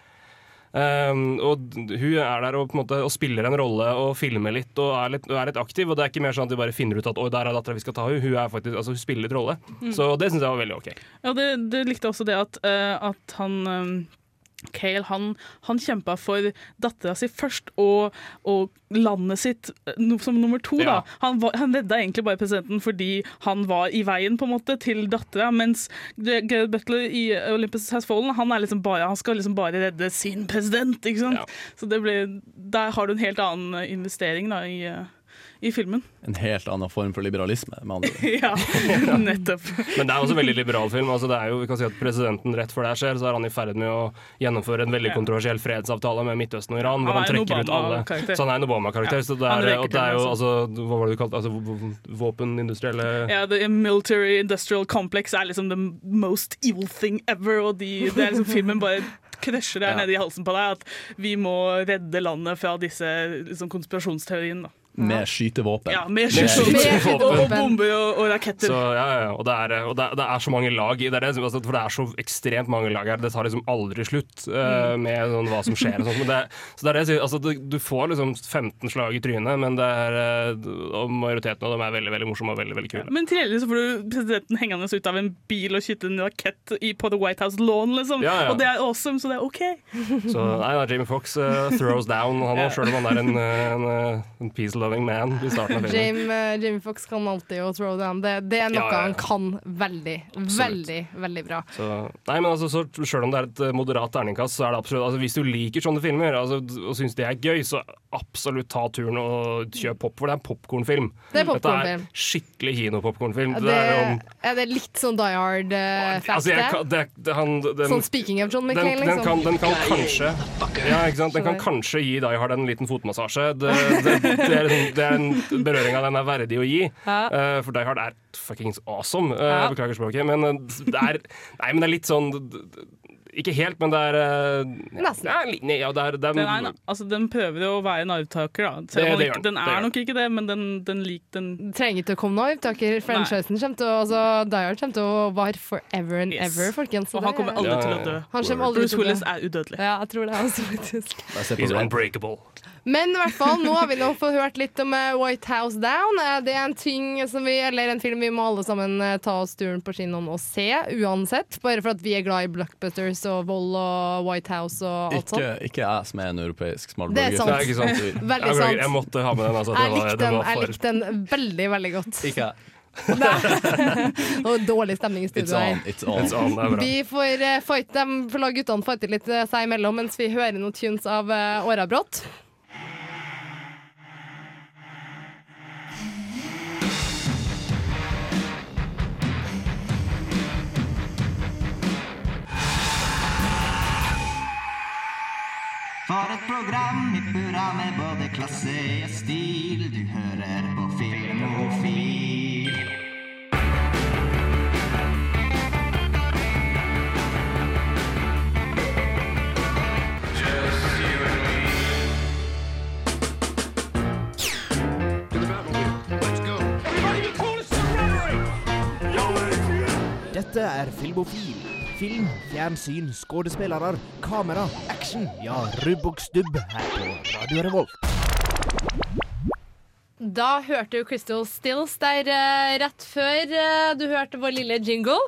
Um, og hun er der og, på en måte, og spiller en rolle og filmer litt og er litt, er litt aktiv. Og det er ikke mer sånn at de bare finner ut at Oi, der er dattera vi skal ta henne. Hun, er faktisk, altså, hun spiller litt rolle. Mm. Så det syns jeg var veldig OK. Ja, det, det likte også det at, uh, at han eh, Cale han, han kjempa for dattera si først, og, og landet sitt eh, som nummer to. Ja. Da. Han, var, han redda egentlig bare presidenten fordi han var i veien på en måte til dattera, mens Gerard Butler i Olympus Has Fallen han, er liksom bare, han skal liksom bare redde sin president. Ikke sant? Så det ble, der har du en helt annen investering da, i, eh, i filmen. En helt annen form for liberalisme, med andre ord. ja, nettopp. Men det er også en veldig liberal film. Altså, det er jo, vi kan si at Presidenten rett før det skjer, så er han i ferd med å gjennomføre en veldig kontroversiell fredsavtale med Midtøsten og Iran, hvor Han han er trekker ut alle. Så han er en Obama-karakter. Ja. Så det er, og det er jo altså. altså, Hva var det du kalte altså, Våpenindustrielle Ja, The Military Industrial Complex er liksom the most evil thing ever, og de, det er liksom filmen bare krasjer der Ja. nede i halsen på deg at vi må redde landet fra disse liksom, konspirasjonsteoriene. Med skytevåpen. Ja, med skytevåpen og, og bomber og, og raketter. Så, ja, ja. Og, det er, og det, er- det er så mange lag i det, er altså, for det er så ekstremt mange lag her. Det tar liksom aldri slutt eh, Mm. med sånn, hva som skjer. Og sånt. Men det, så det er det jeg sier, altså, du, du får liksom 15 slag i trynet, men det er, eh, og majoriteten av dem er veldig veldig morsomme og veldig veldig kule. Men til så får du presidenten hengende ut av en bil og skyte en rakett i, på The White House lawn, liksom. Ja, ja. Og det er awesome, så det er OK. Så nei, da, Jamie Fox uh, throws down, han Ja. òg, sjøl om han er en, en, en, eh, en peace-loving man i starten av filmen. Jamie, eh, Jamie Fox kan alltid å throw down. Det, det er noe Ja, ja, ja. han kan veldig, veldig, veldig bra. Så, nei, men altså, så, Selv om det er et eh, moderat terningkast, så er det absolutt altså, Hvis du liker sånne filmer altså, og syns det er gøy, så absolutt ta turen og kjøpe pop, for det er en popkornfilm. Det Dette er skikkelig kinopopkornfilm. Ja, Det er er det litt sånn Die altså, jeg, det, det, han, den, sånn speaking of John den, McCain, den, liksom? kan, den kan kanskje Ja, ikke sant? Den kan kanskje gi Die Hard en liten fotmassasje. Det, det, det, er, en- det er en berøring av den er verdig å gi. uh, for Die Hard er fuckings awesome. Uh, Ja. Beklager språket. Men det er Nei, men det er litt sånn Ikke helt, men det er eh, Nesten. Ja, nei, ja, det er, det er, Den, er, en- altså, den prøver å være en arvtaker, da. Det- det den, ikke, den. er nok ikke det, men den, den liker den trenger ikke å komme noen arvtaker. Franchisen kommer til å altså, Die kommer til å være forever and Yes. ever, folkens. Og han kommer aldri til å dø. Han aldri Bruce til å dø. Willis er udødelig. Ja, jeg tror det også, faktisk. He's unbreakable. Men i hvert fall, nå har vi nå fått hørt litt om eh, White House Down. Eh, Det er en ting som vi, eller en film vi må alle sammen ta oss turen på kinoen og se, uansett. Bare for at vi er glad i blockbusters og vold og White House og alt sånt. ikke jeg som er en europeisk Det er sant. Nei, ikke sant? Veldig sant. Jeg måtte ha med den. Altså, det Jeg likte den, jeg for- likte den veldig, veldig godt. Ikke jeg. Og dårlig stemning i studio her. It's on. It's on, det er bra. Vi får, eh, fight, dem, får la guttene fighte litt eh, seg imellom mens vi hører noen tunes av uh, Åra brått. For et program i burra med både klasse og stil. Du hører på Filmofil. Dette er Filmofil. Film, fjernsyn, skuespillere, kamera, action. Ja, rubb og stubb her på Radio Revolt. Da hørte du Crystal Stills der uh, rett før uh, du hørte vår lille jingle.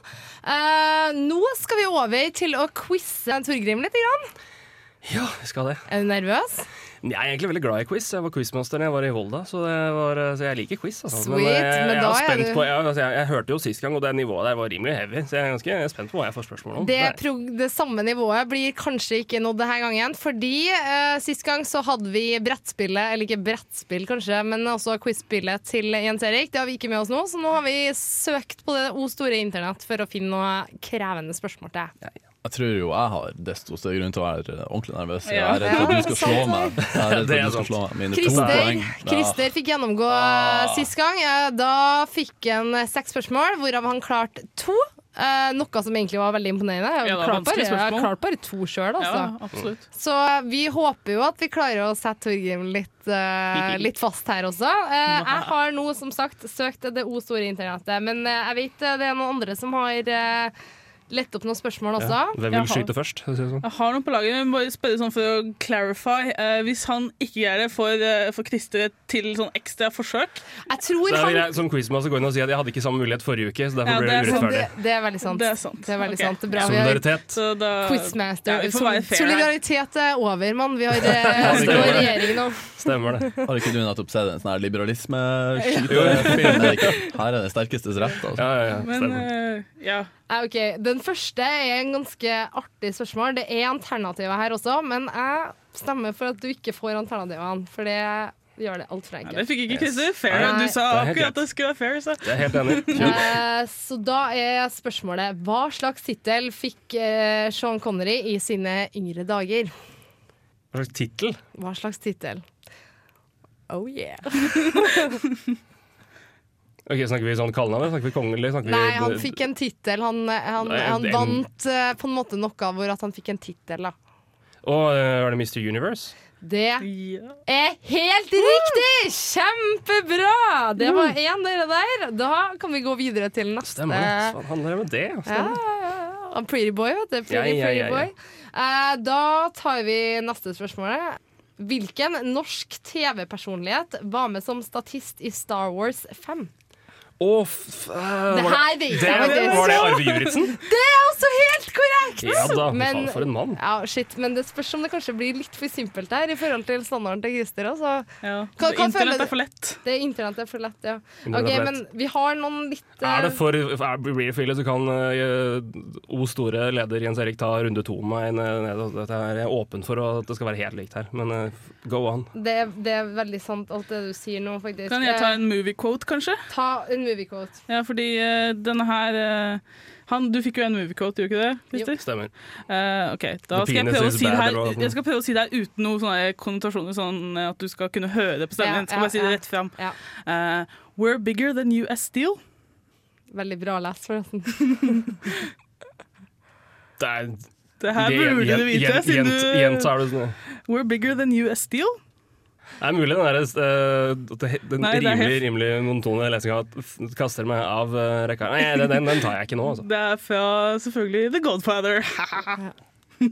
Uh, nå skal vi over til å quize Torgrim litt. Grann. Ja, vi skal det. Er du nervøs? Jeg er egentlig veldig glad i quiz. Jeg var quizmaster da jeg var i Volda, så, det var, så jeg liker quiz. Altså. Sweet, jeg, men jeg, da er er spent du- på, jeg, altså, jeg, jeg hørte jo sist gang, og det nivået der var rimelig heavy, så jeg er ganske jeg er spent på hva jeg får spørsmål om. Det, det samme nivået blir kanskje ikke nådd denne gangen. Fordi uh, sist gang så hadde vi brettspillet, eller ikke brettspill kanskje, men også quizspillet til Jens Erik. Det har vi ikke med oss nå, så nå har vi søkt på det o store internett for å finne noe krevende spørsmål til deg. Jeg tror jo jeg har desto større grunn til å være ordentlig nervøs. Jeg er redd for at du skal slå meg. Jeg er redd for at du skal slå meg. Mine to poeng. Ja. Christer fikk gjennomgå Ah. sist gang. Da fikk han eh, seks spørsmål, hvorav han klarte to. Eh, noe som egentlig var veldig imponerende. Jeg Ja, klart klarte bare, to sjøl, altså. Ja. Så vi håper jo at vi klarer å sette Torgrim litt, litt fast her også. Eh, jeg har nå som sagt søkt det o store internettet, men jeg vet det er noen andre som har lette opp noen spørsmål også. Ja. Hvem Jeg vil har- skyte først? det sånn? Jeg har noen på laget, men bare spørre sånn for å clarify. Eh, hvis han ikke gjør det, får, eh, får Christer et til sånn ekstra forsøk? Jeg tror Da vil han jeg som quizmaster gå inn og si at jeg hadde ikke samme mulighet forrige uke, så derfor Ja, ble det er urettferdig. det, det er veldig sant. Det er sant. Det er veldig Ok. sant. Det bra. Vi har Solidaritet. Så da Quizmaster. Ja. Solidaritet er over, mann. Vi har eh, regjering nå. Stemmer det. Har ikke du nettopp sett en sånn liberalisme-skytefilm? Her er det sterkestes rett. Altså. Ja, ja, ja. Men eh, ja. Ja, ok. Den første er en ganske artig spørsmål. Det er alternativer her også, men jeg stemmer for at du ikke får alternativene, for det gjør det altfor enkelt. Det fikk ikke Christer. Fair. Nei. Du sa Det akkurat at det skulle være fair. Så. Jeg er helt enig. Eh, så da er spørsmålet hva slags tittel fikk uh, Sean Connery i sine yngre dager? Hva slags tittel? Hva slags tittel? Oh yeah. Ok, Snakker vi sånn kallenavn? Snakker vi kongelig? Snakker vi Nei, han fikk en tittel. Han, han, Nei, han vant uh, på en måte noe hvor at han fikk en tittel, da. Og uh, var det Mr. Universe? Det Ja. er helt riktig! Kjempebra! Det var én dere der. Da kan vi gå videre til neste. Stemmer Hva handler det om det? Ja, Stemmer. ja, ja. Pretty boy, vet du. Pretty, Ja, ja, ja, pretty ja. boy. Uh, da tar vi neste spørsmål. Hvilken norsk TV-personlighet var med som statist i Star Wars 5? Eh, Det her vet det, jeg faktisk. Var det Arve Juritzen? Det er også helt korrekt! Ja da, Men- for en mann. Ja, shit, men det spørs om det kanskje blir litt for simpelt her i forhold til standarden til Christer. Altså. Ja. Kan- kan Internett er for lett. Det Internett er for lett, ja. Ok, er for Men lett. vi har noen litt eh, Er det for er, det for så kan uh, O store leder Jens Erik ta runde to med meg er jeg er åpen for at det skal være helt likt her, men uh, go on. det, det er veldig sant, alt det du sier nå, faktisk. Kan jeg ta Eh, en movie quote, kanskje? ta en movie quote. Ja, fordi uh, denne her uh, han, Du fikk jo en movie gjorde du ikke det? Christer? Stemmer. Uh, ok, da The skal jeg prøve å si det her? Jeg skal prøve å si det her uten noen sånne konnotasjoner, sånn at du skal kunne høre det på stemmen. Ja, skal bare si det rett fram. Ja. Eh, We're bigger than US Steel. Veldig bra lest, forresten. Det er Det her burde du vite, gjent- siden du Gjentar du We're bigger than US Steel. Det er mulig den, der, eh, det- den Nei, det er rimelig, helt- rimelig monotone lesinga kaster meg av uh, rekka. Nei, den, den, den tar jeg ikke nå, altså. Det er fra selvfølgelig The Godfather.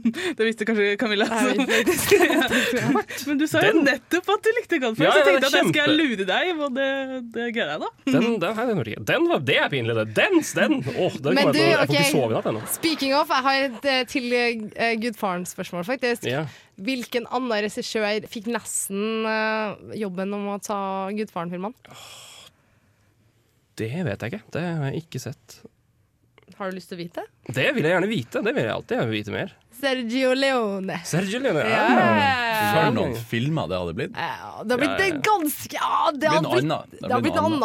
det visste kanskje Camilla. Jeg så- Men du sa jo Den- nettopp at du likte Godfather, Ja, så jeg tenkte at jeg kjempe. skal lure deg, og det, det gleder jeg da. Den, den, den, jeg var, det er pinlig, det. Dens, den. Åh, den Men du, jeg, jeg får ikke sove i natt ennå. Speaking of, jeg har et eh, til uh, Gudfaren-spørsmål, faktisk. Yeah. Hvilken annen regissør fikk nesten uh, jobben om å ta Gudfaren-filmene? Det vet jeg ikke. Det har jeg ikke sett. Har du lyst til å vite? Det vil jeg gjerne vite. Det vil jeg alltid gjerne vite mer. Sergio Leone. Sergio Leone. Ja. For noen filmer det hadde blitt. Ja, det har blitt Ja, ja. det ganske Ja, det Det har blitt, annet. det har blitt noe annet.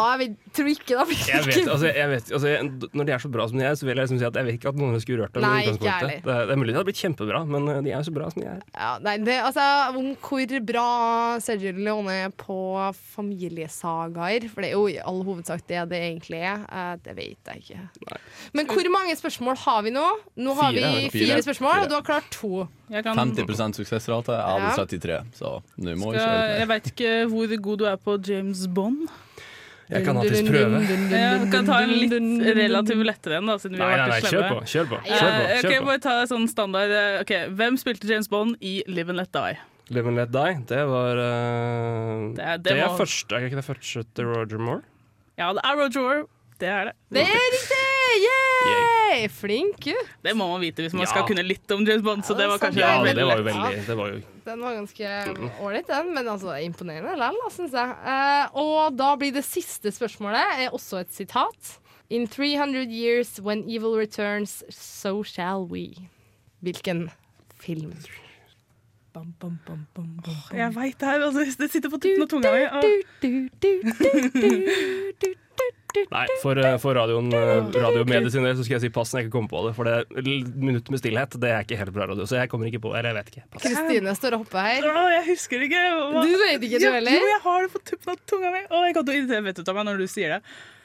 Jeg tror ikke det har blitt Jeg vet, altså, jeg vet, altså, når de er så bra som de er, så vil jeg liksom si at jeg vet ikke at noen skulle rørt dem. Nei, ikke ærlig. det, det er mulig det hadde blitt kjempebra, men eh, de er jo så bra som de er. Ja, nei, det, altså, om hvor bra Sergio Leone er på familiesagaer, for det er jo i all hovedsak det det egentlig er, eh, det vet jeg ikke. Men hvor mange spørsmål har vi nå? Nå har Fire, vi fire, Fire. spørsmål, Fire. og du har klart to. Jeg, kan, 50 suksessrate. av Ja. hadde 33, så nå må vi kjøre jeg mer. veit ikke hvor god du er på James Bond. Jeg kan alltids prøve. Jeg kan ta en litt relativt lettere en, da, siden vi Nei, har nei, vært nei, kjør på. Kjør på. Eh, Kjør på, kjør på. bare ta sånn standard okay, Ok, Hvem spilte James Bond i Live and Let Die? Live and Let Die, det var uh, Det er- det Det er første, er ikke det første til Roger Moore? Ja, det er Roger Moore. Det er det. Det er riktig! Yay! Flink gutt. Det må man vite hvis man Ja. skal kunne litt om James Bond. Så det var kanskje Ja, veldig det var jo veldig det var jo, Den var ganske ålreit, den, men altså imponerende likevel, syns jeg. Eh, og da blir det siste spørsmålet er også et sitat. In 300 years, when evil returns, so shall we. Hvilken film? Bam, bam, bam, bam, bam, Oh, Jeg veit det her. Altså, det sitter på tuppen av tunga mi. Nei, for, eh, for radioen, eh, radiomediet sin del så skal jeg si pass når jeg ikke kommer på det. For det minutt med stillhet det er ikke helt bra radio, så jeg kommer ikke på Eller jeg vet ikke. Kristine står og hopper her. Å, jeg husker det ikke. Hva- Du vet ikke, du heller? Jo, jeg har det på tuppen av tunga mi. Åh, jeg kommer til å irritere vettet av meg når du sier det.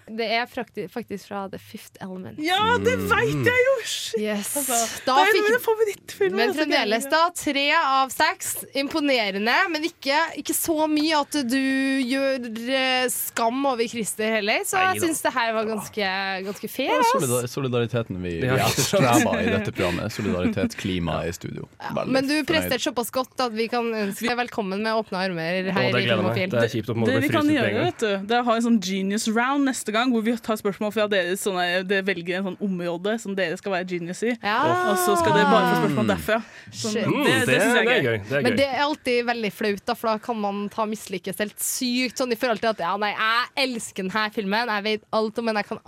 Det er faktisk fra The Fifth Element. Ja, det veit jeg jo! Yes. Altså, Da det er fikk- mine favorittfilmer. Men altså, fremdeles, da. Tre av seks. Imponerende, men ikke, ikke så mye at du gjør eh, skam over Christer heller. Så jeg syns det her var ganske, ganske fair. Ja, solidar solidariteten vi, vi Ja, ikke i dette programmet. Solidaritetsklimaet i studio. Ja, Men du presterte såpass godt at vi kan ønske deg velkommen med åpne armer her Å, det i. Filmofil. Det er kjipt å på en gang. Det vi kan fryst ut gjøre, vet du, det er å ha en sånn genius round neste gang, hvor vi tar spørsmål fra deres sånne, dere velger en sånn område som dere skal være genius i. Og så skal dere bare få spørsmål derfra. Sånn, Mm, det, det, det- syns jeg er gøy. Det er Men det er alltid veldig flaut, da, for da kan man ta mislykkes helt sykt. Sånn i forhold til at ja, nei, jeg elsker denne filmen, jeg vet alt om den, jeg kan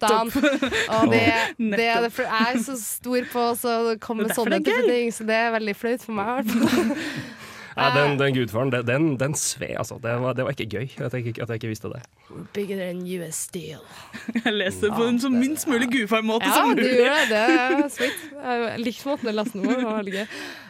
til han. Og det, det er det, jeg er så stor på å komme med Det sånne type ting, så det er veldig flaut for meg. i. Ja, den, den gudfaren, den, den, den sved, altså. Det var, det var ikke gøy at jeg, at jeg ikke visste det. Bigger than US Steel. Jeg leser på en så minst mulig gudfarmåte Ja, som du gjør det. Det er sweet. Jeg likte måten jeg leste den på.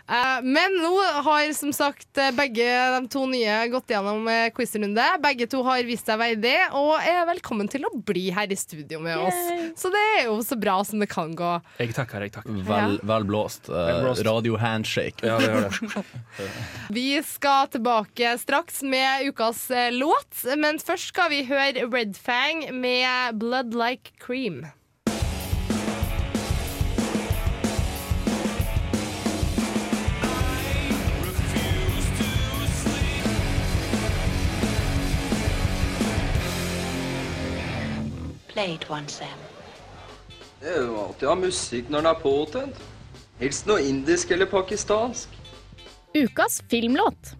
Eh, Men nå har som sagt eh, begge de to nye gått gjennom eh, quizrunde. Begge to har vist seg verdig og er velkommen til å bli her i studio med oss. Så det er jo så bra som det kan gå. Jeg takker, jeg takker. Vel, vel blåst. Blåst. radio handshake. Ja, det det. Vi skal tilbake straks med ukas låt, men først skal vi høre Red Fang med Blood Like Cream. Play one, Sam. Det er jo alltid å ha musikk når den er påtent. Helst noe indisk eller pakistansk. Ukas filmlåt.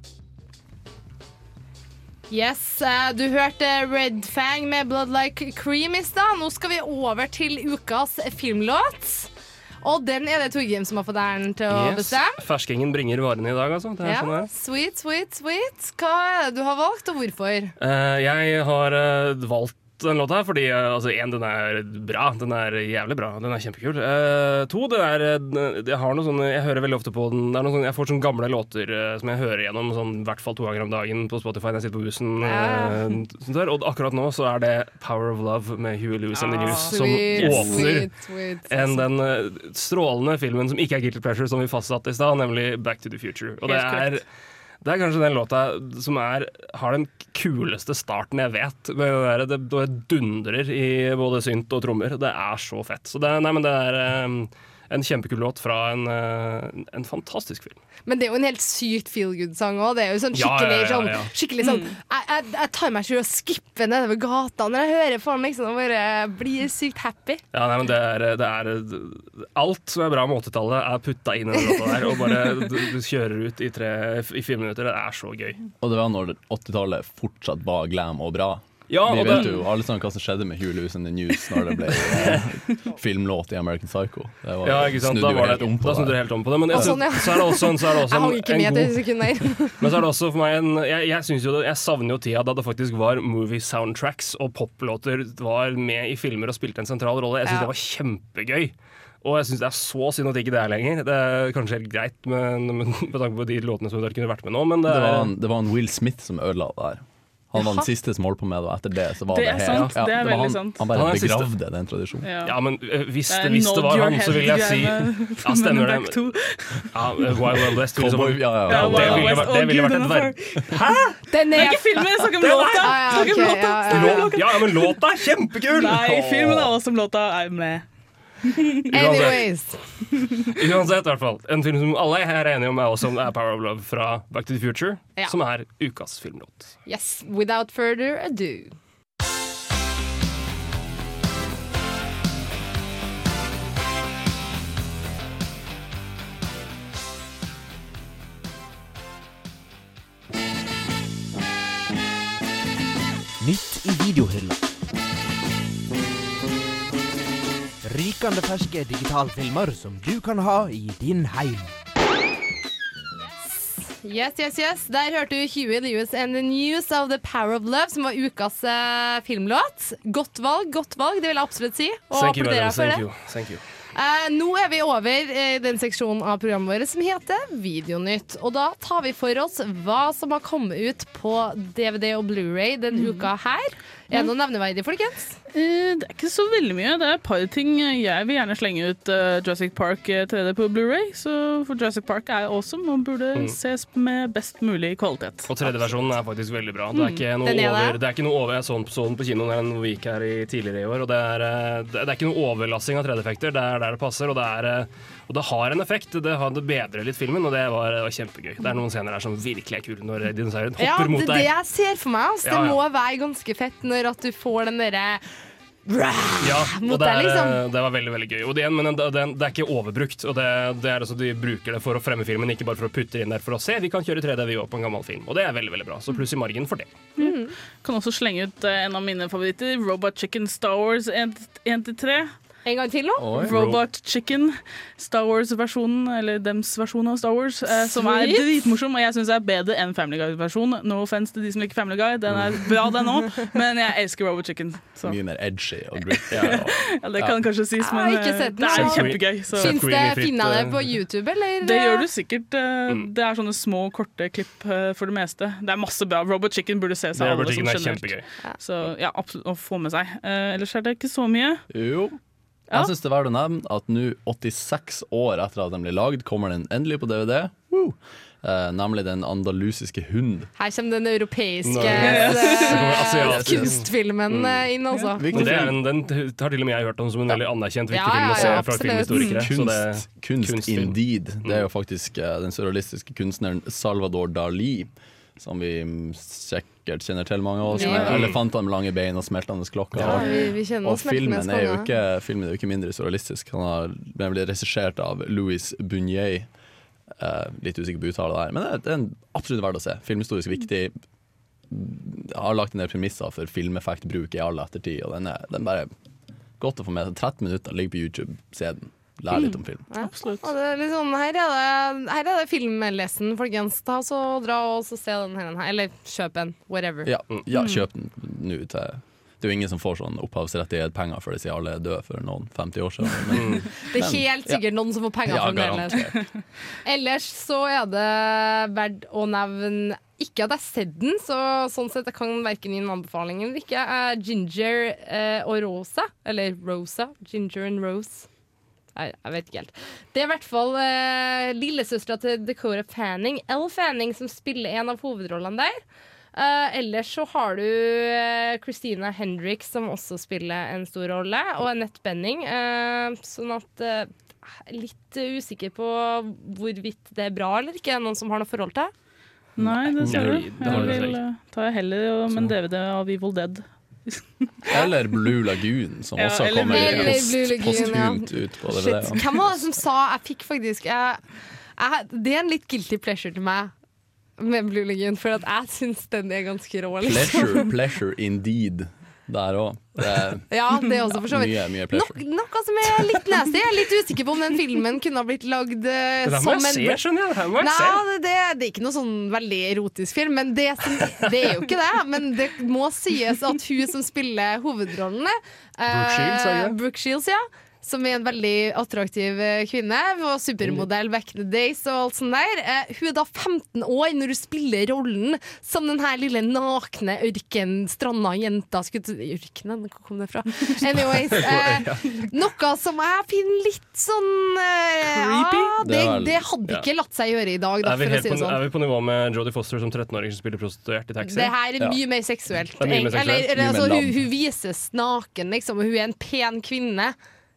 Yes, eh, du hørte Red Fang med Blood Like Cream i stad. Nå skal vi over til ukas filmlåt. Og den er det Torgrim som har fått æren til å Yes. bestemme. Ferskingen bringer varene i dag, altså. Det er Ja, sånn det sweet, sweet, sweet. Hva er det du har valgt, og hvorfor? Uh, jeg har uh, valgt den låta her fordi eh, altså, en, den er bra. Den er jævlig bra. Den er kjempekul. Uh, to, det er eh, Jeg har noe sånn Jeg hører veldig ofte på den. Er sånne, jeg får sånne gamle låter uh, som jeg hører gjennom sånn, i hvert fall to ganger om dagen på Spotify når jeg sitter på bussen. Ja. sånt der. Og akkurat nå så er det Power of Love med Huey Lewis and the Ah, News som åpner enn den strålende filmen som ikke er Guilty Pleasure, som vi fastsatte i stad, nemlig Back to the Future. Og det er korrekt. Det er kanskje den låta som er, har den kuleste starten jeg vet. Det, det, det dundrer i både synt og trommer. Det er så fett. Så det, nei, men det er eh, en kjempekul låt fra en, eh, en fantastisk film. Men det er jo en helt sykt feel good-sang òg. Det er jo sånn Ja, ja, skikkelig ja, sånn, skikkelig sånn jeg, jeg, jeg tar meg selv og skipper nedover gata når jeg hører på den, liksom, og bare blir sykt happy. Ja, nei, men det er, det er Alt som er bra med 80-tallet, er putta inn i den låta der. Og bare du, du kjører ut i, tre, i fire minutter. Det er så gøy. Og det var når 80-tallet fortsatt var glam og bra. Ja, Vi og vet den... jo alle sammen hva som skjedde med Hugh Lewis and the News når det ble eh, filmlåt i American Psycho. Det var, Ja, ikke sant? Da, var det, helt om på da snudde det. det helt om på det. Men jeg, Å, sånn, ja. så er det også, så er det også Jeg en, hang ikke med god et sekund der. Men så er det også for meg en Jeg, jeg, synes jo jeg savner jo tida da det faktisk var movie soundtracks og poplåter var med i filmer og spilte en sentral rolle. Jeg syns Ja. det var kjempegøy. Og jeg syns det er så synd at ikke det er lenger. Det er kanskje helt greit men, men, med tanke på de låtene som dere kunne vært med nå, men det, Det var, en, det var en Will Smith som ødela det her. Han var den siste som holdt på med det, og etter det så var Det det, helt sant, det er det han, sant. han bare Han begravde den tradisjonen. Ja. Ja, men uh, hvis Det hvis det var han, så vil jeg si. Ja, stemmer det. Ja, eh, Wild Wild West. Liksom. Ja, ja. Ja, det ville vært, det ville vært et er. Hæ? Den er ikke filmen, jeg snakker om låta! Ja, ja, om ja, ja. Ja, men låta er kjempekul! Nei, filmen er også som låta er med. Anyways. Uansett, i hvert fall. En film som alle her er enige om er også er Power of Love fra Back to the Future, Ja. som er ukas filmlåt. Yes, without further ado. Nytt i videohylla. Rykende ferske digitalfilmer som du kan ha i din heim. Yes, yes, yes. Der hørte du Huey Lewis and the News of The Power of Love, som var ukas eh, filmlåt. Godt valg, godt valg, det vil jeg absolutt si. Og Thank you, applauderer madam. for Thank det. you. Thank you. Eh, nå er vi over i den seksjonen av programmet vårt som heter Videonytt. Og da tar vi for oss hva som har kommet ut på DVD og Blu-ray denne uka her. Er det noe nevneverdig, folkens? Eh, Det er ikke så veldig mye. Det er et par ting. Jeg vil gjerne slenge ut eh, Jurassic Park eh, 3D på Blu-ray så for Jurassic Park er awesome og burde Mm. ses med best mulig kvalitet. Og 3D-versjonen er faktisk veldig bra. Det er ikke noe er over, det er ikke noe over Jeg så den på- så den på kinoen når vi gikk her i, tidligere i år, og det er, eh, det det er ikke noe overlassing av 3D-effekter. Det er der det passer, og det, er, eh, og det har en effekt. Det, har, det bedrer litt filmen, og det var, det var kjempegøy. Det er noen scener der som virkelig er kule når dinosauren hopper Ja, det mot er det deg. jeg ser for meg. Altså. Ja, Det må være ganske fett når at du får den derre Ja, mot det, deg, liksom. det var veldig veldig gøy. Og det, igjen, men det, det, det er ikke overbrukt. Og det, det er altså, De bruker det for å fremme filmen, ikke bare for å putte det inn der for å se. Vi kan kjøre 3D vi òg på en gammel film, og det er veldig veldig bra. Så pluss i margen for det. Kan også slenge ut eh, en av mine favoritter, Robot Chicken Star Wars 1-3. En gang til nå? Oi. Robot Chicken, Star Wars-versjonen, eller dems versjon av Star Wars, eh, som er dritmorsom, og jeg syns er bedre enn Family Guy-versjonen. No offense til de som liker Family Guy, den er bra den òg, men jeg elsker Robot Chicken. Så. Mye mer edgy og gritty. Ja, det kan kanskje sies, men eh, sett den, det er kjempegøy. Så. Fins det, finner det på YouTube, eller? Det gjør du sikkert. eh, Det er sånne små, korte klipp eh, for det meste. Det er masse bra. Robot Chicken burde se seg alle som er generelt. Så ja, absolutt å få med seg. Eh, ellers er det ikke så mye. Jo. Ja. Jeg syns det er verdt å nevne at nå, 86 år etter at den ble lagd, kommer den endelig på DVD. Woo! Eh, nemlig Den andalusiske hund. Her kommer den europeiske eh, kunstfilmen eh, inn, altså. Men det er en, den har til og med jeg hørt om som en veldig anerkjent viktig Ja, film å ja, se ja, fra filmhistorikere. Så det, Kunst, kunst indeed. Det er jo faktisk eh, den surrealistiske kunstneren Salvador Dali. Som vi sikkert kjenner til, mange av oss. Ja. Elefantene med lange bein og smeltende klokker. Ja, vi- vi og filmen er, jo ikke, filmen er jo ikke mindre surrealistisk. Han har den ble regissert av Louis Bunier. Uh, litt usikker på uttale der, men det er, en absolutt verdt å se. Filmhistorisk viktig. Jeg har lagt en del premisser for filmeffektbruk i all ettertid, og den er, den bare godt å få med seg. 13 minutter, ligger på YouTube, se den. Lær litt om film. Ja. Og det er litt sånn, her, er det, her er det filmlesen, folkens. Ta så Dra og så se den her, eller kjøp en. Whatever. Ja, ja Mm. kjøp den nå til Det er jo ingen som får sånn opphavsrettighetspenger før de sier alle er døde for noen 50 år siden. Men, Det er helt sikkert noen som får penger Ja, fremdeles. Ellers så er det verdt å nevne ikke at jeg har sett den, så sånn sett jeg kan verken gi en anbefaling eller ikke. Ginger eh, og Rosa, eller Rosa. Ginger and Rose. Jeg, jeg vet ikke helt. Det er i hvert fall uh, lillesøstera til Dakota Fanning, Elle Fanning, som spiller en av hovedrollene der. Uh, ellers så har du uh, Christina Hendricks, som også spiller en stor rolle, og Annette Benning. Uh, sånn at uh, litt usikker på hvorvidt det er bra eller ikke. Noen som har noe forhold til? Nei, det ser du. Jeg vil ta heller om en DVD av Evil Dead. Eller Blue Lagoon, som Ja, også kommer post, posthumt ja. ut på DVD. Shit. Hvem var det som sa Jeg fikk faktisk jeg, jeg, Det er en litt guilty pleasure til meg med Blue Lagoon, for at jeg syns den er ganske rå. Pleasure, Liksom. pleasure indeed. Der òg. Ja, det er også for så vidt. Mye, mye Nok, noe som er litt nasty. Jeg er litt usikker på om den filmen kunne ha blitt lagd eh, må som en se, skjønner jeg. Det Nei, det, det, er ikke noe sånn veldig erotisk film, men det, som, det er jo ikke det. Men det må sies at hun som spiller hovedrollene eh, Brooke Shields, det det? Brooke Shields, ja. Som er en veldig attraktiv eh, kvinne. Hun var supermodell back in the days og alt sånt der. Eh, hun er da 15 år når hun spiller rollen som den her lille nakne ørkenstranda jenta. Ørkenen, hvor kom det fra? Anyways. Eh, noe som jeg finner litt sånn eh, Creepy? Ja, det, Det hadde ikke latt seg gjøre i dag, da, Er vi, for å si på, det sånn. er vi på nivå med Jodie Foster som 13-åring som spiller prostituert i taxi? Det her er mye mer seksuelt. Mye mer seksuelt. Eller, eller, altså, hun, hun vises naken, liksom, og hun er en pen kvinne.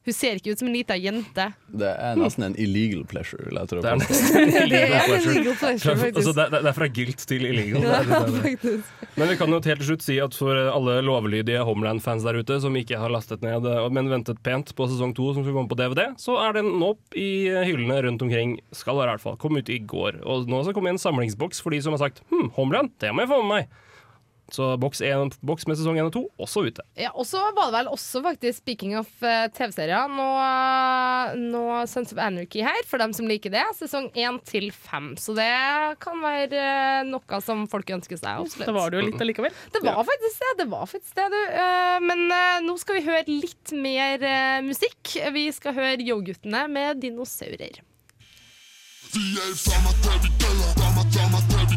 Hun ser ikke ut som en lita jente. Det er nesten en illegal pleasure, vil jeg tro. Det er nesten en er illegal pleasure. illegal pleasure. Altså, det, det det er fra guilt til illegal. Ja, Det er- det er-. Men vi kan jo helt til slutt si at for alle lovlydige Homeland-fans der ute som ikke har lastet ned, men ventet pent på sesong to som skal komme på DVD, så er den nå i hyllene rundt omkring. Skal være i hvert fall. Kom ut i går. Og nå skal det komme en samlingsboks for de som har sagt hm, Homeland, det må jeg få med meg. Så boks, en, boks med sesong én og to også ute. Ja, og så var det vel også faktisk, speaking of uh, TV-serier, nå, nå Sons of Anarchy her, for dem som liker det. Sesong én til fem. Så det kan være uh, noe som folk ønsker seg. Absolutt. Det var det jo litt allikevel. Det var faktisk det. det, var faktisk det du. Uh, Men nå skal vi høre litt mer musikk. Vi skal høre Yo-guttene med dinosaurer. Vi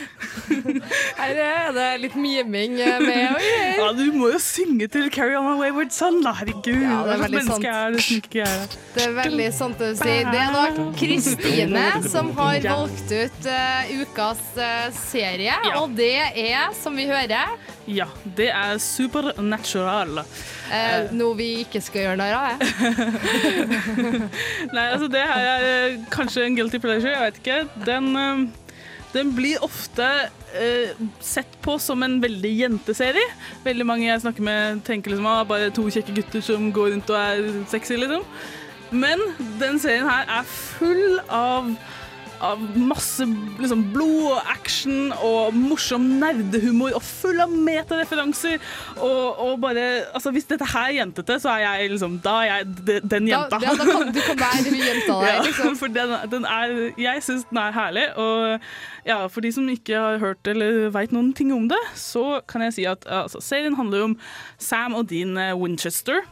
Her er det litt miming med og greier. Ja, du må jo synge til 'Carry On My Wayward Son', da. Herregud. Ja, det er veldig sant. er det er det? Er veldig sant det du sier. Det er da Kristine som har valgt ut uh, ukas uh, serie, og det er, som vi hører Ja, det er Supernatural. eh, noe vi ikke skal gjøre narr av. jeg. Nei, altså det her er eh, kanskje en guilty pleasure, jeg vet ikke. Den, eh, den blir ofte eh, sett på som en veldig jenteserie. Veldig mange jeg snakker med tenker liksom ah, bare to kjekke gutter som går rundt og er sexy, liksom. Men den serien her er full av av masse liksom, blod og action og morsom nerdehumor og full av metareferanser. Og, og bare Altså, hvis dette her er jentete, så er jeg liksom Da er jeg de- den Da, jenta. ja, da kan du kan være den jenta der, Ja, liksom. for den, den er, jeg syns den er herlig. Og ja, for de som ikke har hørt eller veit noen ting om det, så kan jeg si at altså, serien handler om Sam og Dean eh, Winchester.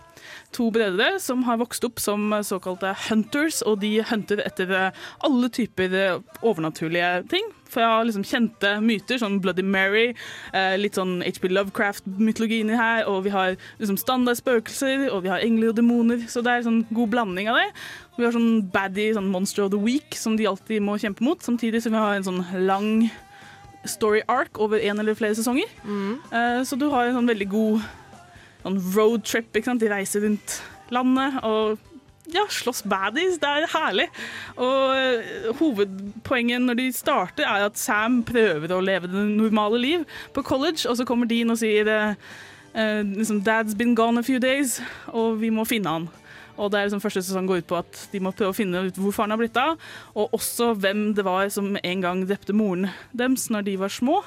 To brødre som har vokst opp som såkalte hunters, og de hunter etter eh, alle typer eh, overnaturlige ting. Fra liksom kjente myter, sånn Bloody Mary, eh, litt sånn HP Lovecraft-mytologi inni her, og vi har liksom standard spøkelser, og vi har engler og demoner, så det er sånn god blanding av det. Vi har sånn baddie, sånn monster of the week, som de alltid må kjempe mot, samtidig som vi har en sånn lang story arc over en eller flere sesonger. Mm. så du har en sånn veldig god sånn road trip, ikke sant? De reiser rundt landet og ja, slåss baddies. Det er herlig. Og eh, hovedpoenget når de starter, er at Sam prøver å leve det normale liv på college, og så kommer Dean og sier eh, eh, liksom, Dad's been gone a few days, og vi må finne han. Og det er liksom Første sesong går ut på at de må prøve å finne ut hvor faren har blitt av, og også hvem det var som en gang drepte moren deres når de var små.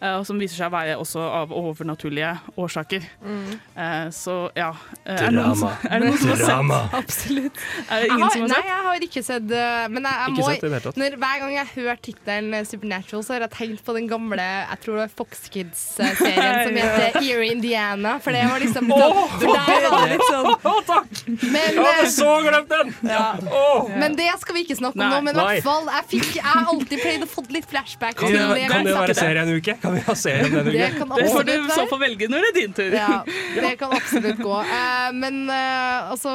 Eh, Og som viser seg å være også av overnaturlige årsaker. Mm. Så ja. Drama. Er det noen som, er det noen som har sett? Absolutt. Er det ingen har, som har sett? nei, jeg har ikke sett Men jeg, jeg Ikke må, sett når, hver gang jeg hører tittelen eh, Supernatural, så har jeg tenkt på den gamle Jeg tror det var Fox Kids-serien som heter Eerie Indiana. For det var liksom for der var det litt sånn takk! Men, Jeg hadde eh, så glemt den! ja. Oh. Men det skal vi ikke snakke om Nei. nå. Men i hvert fall, jeg, fikk, jeg har alltid pleid å få litt flashback. Kan det, kan det være serien serie en uke? Kan vi ha serien denne den Det kan får du absolutt så få velge når det er din tur. Ja, det kan absolutt gå. Uh, men uh, altså,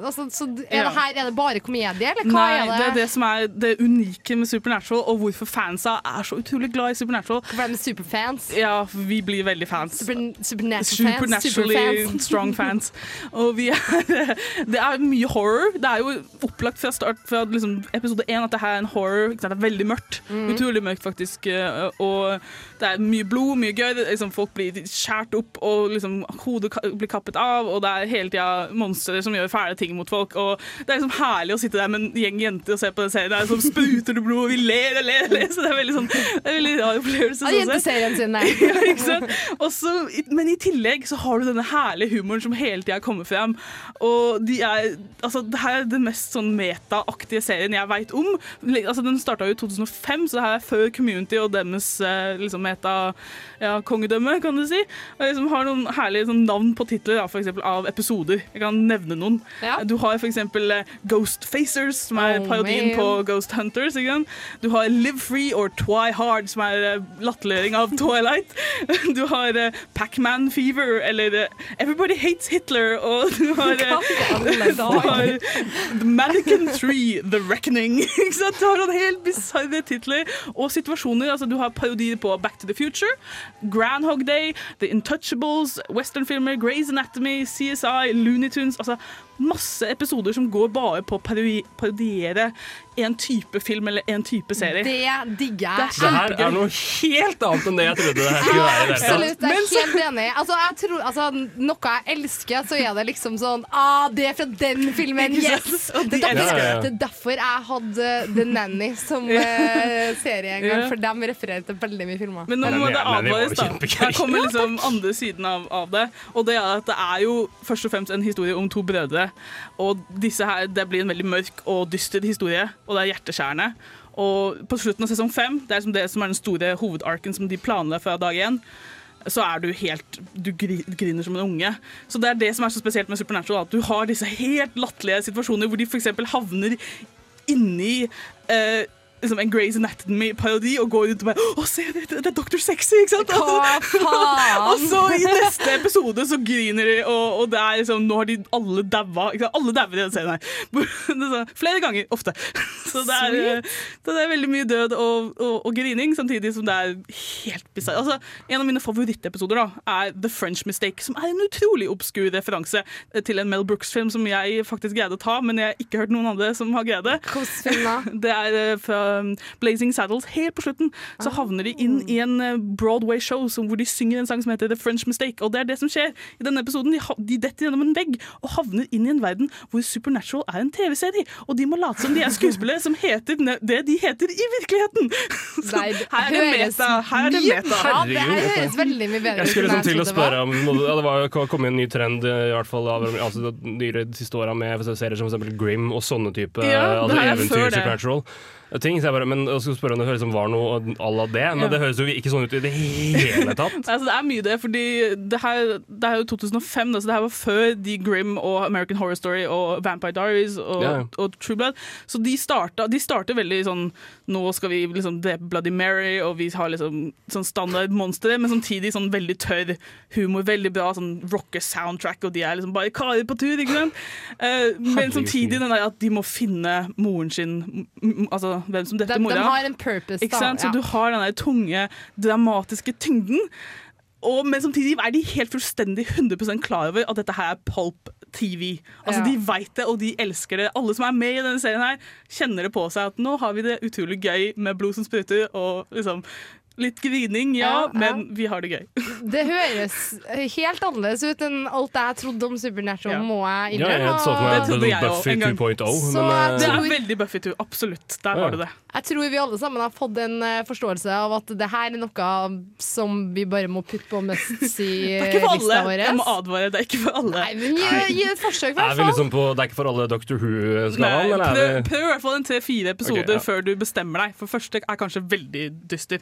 altså så er det her er det bare komedie, eller hva Nei, er det? det er det som er det unike med Supernatural, og hvorfor fansa er så utrolig glad i Supernatural. Hvorfor er de superfans? Ja, vi blir veldig fans. Super, supernatural fans? Supernaturally Superfans? strong fans. Og vi er, det er mye horror. Det er jo opplagt fra start fra liksom episode én at det her er en horror. Det er veldig mørkt. Mm. Utrolig mørkt, faktisk. eh, Og det er mye blod, mye gøy. Liksom, folk blir skåret opp, og liksom, hodet blir kappet av. Og det er hele tida monstre som gjør fæle ting mot folk. Og det er liksom herlig å sitte der med en gjeng jenter og se på den serien. Det er sånn spruter det blod, og vi ler og ler og ler. Så det er veldig sånn Det er veldig rar opplevelse. Av jenteserien sin, nei. ja, ikke sant? Også, men i tillegg så har du denne herlige humoren som hele tida kommer frem. Og de er, altså, det her er den mest sånn meta-aktige serien jeg veit om. Altså, den starta jo i 2005, så det her er før Community og deres eh, liksom meta-kongedømme, kan du si. Og liksom har noen herlige sånn, navn på titler da, for eksempel, av episoder. Jeg kan nevne noen. Du har eksempel eh, Ghost Facers, som er Oh, parodien man. på Ghost Hunters. Du har Live Free or Twy Hard, som er eh, latterliggjøring av Twilight. Du har uh, Pac-Man Fever, eller uh, Everybody Hates Hitler, og du har, uh, du har The Mannequin Tree, The Reckoning. Du har noen helt bisarre titler og situasjoner. Altså, du har parodier på Back to the Future, Groundhog Day, The Intouchables, westernfilmer, Grey's Anatomy, CSI, Looney Tunes. Altså, masse episoder som går bare på å parodi parodiere en type film eller en type serie. Det digger jeg. Det Det her er noe helt annet enn det jeg trodde det her skulle være. Absolutt, jeg er helt enig. Altså, jeg tror, altså, noe jeg elsker, så er det liksom sånn ah, Det er fra den filmen! Yes! Og Det er derfor, det. det er derfor jeg hadde The Nanny som uh, serie en gang, for de refererer til veldig mye filmer. Men nå må det advares, da. Her kommer liksom andre siden av, av det. Og det er at det er jo først og fremst en historie om to brødre. Og disse her, det blir en veldig mørk og dyster historie, og det er hjerteskjærende. Og på slutten av sesong fem, det er som det som er den store hovedarken som de planla fra dag én, så er du helt Du griner som en unge. Så det er det som er så spesielt med Supernatural, at du har disse helt latterlige situasjoner hvor de f.eks. havner inni eh, liksom en Grey's Anatomy-parodi og går rundt og bare Å, se, det, det er Dr. Sexy, ikke sant? Hva faen? og så i neste episode så griner de, og, og det er liksom Nå har de alle daua. Alle dauer i den serien her. Er sånn, Flere ganger, ofte. Så det er, så det er veldig mye død og, og, og grining, samtidig som det er helt bisarr. Altså, en av mine favorittepisoder da, er The French Mistake, som er en utrolig obskur referanse til en Mel Brooks-film som jeg faktisk greide å ta, men jeg har ikke hørt noen andre som har greid det. Det er eh, fra Blazing Saddles. Helt på slutten så havner de inn i en eh, Broadway-show hvor de synger en sang som heter The French Mistake. Og det er det som skjer i denne episoden. De, de detter gjennom en vegg og havner inn i en verden hvor Supernatural er en TV-serie. Og de må late som de er skuespillere som heter det de heter i virkeligheten. Så Nei, her er det meta. Her er det meta. Ja, det høres veldig mye bedre Jeg skulle liksom til å spørre om ja, Det var kommet en ny trend i hvert fall av altså, de siste åra med serier som eksempel Grim og sånne type Ja, altså, er eventyr, supernatural ting. Så jeg bare, men jeg skulle spørre om det høres som var noe à la det, men Ja. det høres jo ikke sånn ut i det hele tatt. Altså, det er mye det, fordi det, her, det er jo 2005, da, så det her var før de Grimm og American Horror Story og Vampire Diaries og, Ja, og True Blood. Så de, starta, de starta veldig sånn Nå skal vi liksom drepe Bloody Mary, og vi har liksom sånn standard monstre, men samtidig sånn veldig tørr humor. Veldig bra sånn rocker soundtrack, og de er liksom bare karer på tur, ikke sant? Uh, men samtidig den der at de må finne moren sin, altså hvem som De, drepte de mora. har en purpose, da. Ja. Så du har den der tunge, dramatiske tyngden. Og, men samtidig er de helt fullstendig 100% klar over at dette her er pulp TV. Altså Ja. De veit det, og de elsker det. Alle som er med i denne serien, her kjenner det på seg at nå har vi det utrolig gøy med blod som spruter, og liksom litt grining, ja, Ja, ja. men vi har det gøy. Det høres helt annerledes ut enn alt jeg trodde om Supernatural, må jeg Ja, jeg innrømme. så for meg Det trodde jeg også Buffy en gang. 2.0, Så men, eh, Det er veldig Buffy 2, absolutt. Der Ja. har du det. Jeg tror vi alle sammen har fått en eh, forståelse av at det her er noe som vi bare må putte på for see-lista alle. vår. Jeg må advare, det er ikke for alle. Nei, men gi, gi et forsøk, i Er hvert fall. liksom på, det er ikke for alle Doctor Who-skalaen? eller prøv, prøv i hvert fall en tre-fire episoder okay, ja. før du bestemmer deg. For første er kanskje veldig dyster.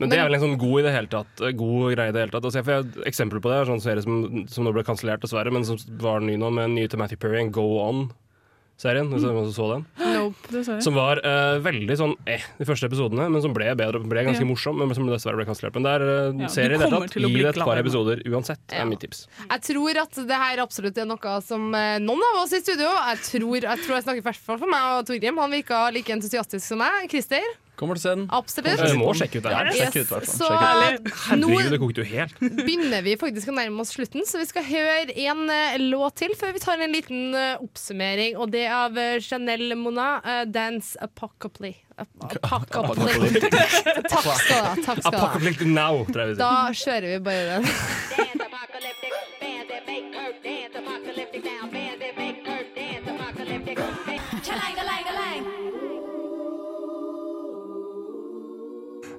Men det er vel en sånn god i det hele tatt God greie i det hele tatt altså, jeg, Et eksempel på det sånn serie som, som nå ble kansellert, dessverre, men som var ny nå, med en ny til Matthew Perry, en Go On-serien. Hvis noen så den. Nope. Som var uh, veldig sånn eh, de første episodene, men som ble bedre ble ganske Ja. morsom, men som dessverre ble kansellert. Men det er uh, Ja, serie i det tatt. Gi det et par episoder uansett, Ja. er mitt tips. Jeg tror at det her absolutt er noe som uh, noen av oss i studio Jeg tror jeg, tror jeg snakker i hvert fall for meg og Torgrim. Han virka like entusiastisk som meg. Christer? Kommer til å se den. Absolutt. Vi må sjekke ut det her. Yes. Sjekke ut. Så nå Herregud, det kokte jo helt. begynner vi faktisk å nærme oss slutten, så vi skal høre en eh, låt til før vi tar en liten eh, oppsummering. Og det er av eh, Chanel Mona, eh, 'Dance Apocalypse'. Apocalypse. Takk skal du ha. Takk skal Apocalyptic now, tror jeg vi sier. Da kjører vi bare den.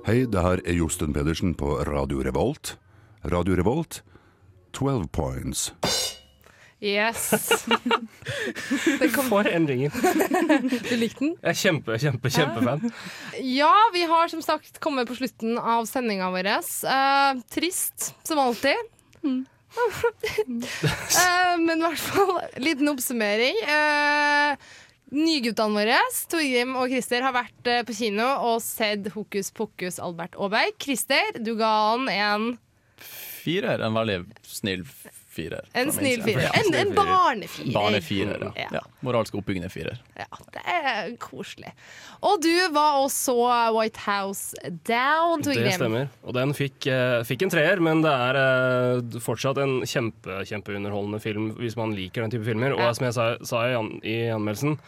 Hei, det her er Josten Pedersen på Radio Revolt. Radio Revolt, 12 points. Yes. Det kom- For endringer. Du likte den? Jeg er kjempe, kjempe, kjempefan. Ja, vi har som sagt kommet på slutten av sendinga vår. Eh, trist, som alltid. Eh, men i hvert fall liten oppsummering. Uh, Nyguttene våre, Torgrim og Christer, har vært eh, på kino og sett Hokus pokus Albert Aaberg. Christer, du ga han en Firer, en veldig snill firer. En snill firer. Ja, En, en barnefirer. Barnefirer, ja. Ja. ja. Moralsk oppbyggende firer. Ja, det er koselig. Og du var også White House Down. Det stemmer. Og den fikk, eh, fikk en treer, men det er eh, fortsatt en kjempe, kjempeunderholdende film hvis man liker den type filmer. Og Ja. som jeg sa, sa i, an, i anmeldelsen,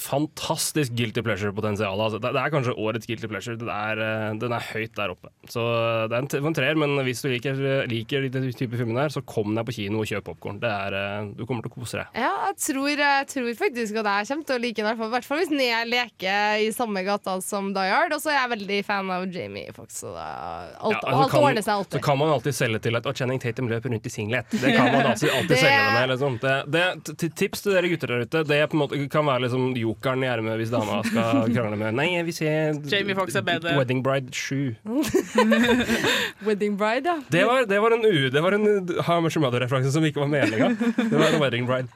fantastisk guilty pleasure-potensial. Altså, det, det er kanskje årets guilty pleasure. Er, eh, den er høyt der oppe. Så eh, det er en, treer, men hvis du liker, liker de type filmene der, så kom deg på kino og kjøp popkorn. Du kommer til å kose deg. Ja, jeg tror, jeg tror faktisk at jeg kommer til å like den, i hvert fall- hvert fall hvis er leker i samme gata som Die Hard. Og så er jeg veldig fan av Jamie Fox, Så da, alt, Ja, altså, alt kan- ordner seg alltid. Så kan man alltid selge til at «Å, Channing Tatum løper rundt i singlet. Det kan man alltid, alltid Det- selge med. Liksom. Det, det, tips til dere gutter der ute. Det på en måte kan være liksom jokeren i ermet hvis dama skal krangle med Nei, jeg vil se Jamie Fox er bedre. Wedding Bride 7. Wedding Bride, ja. Det var, det var en, u- det var en How Much Mother-referanse som ikke var meninga. Det var en Wedding Bride.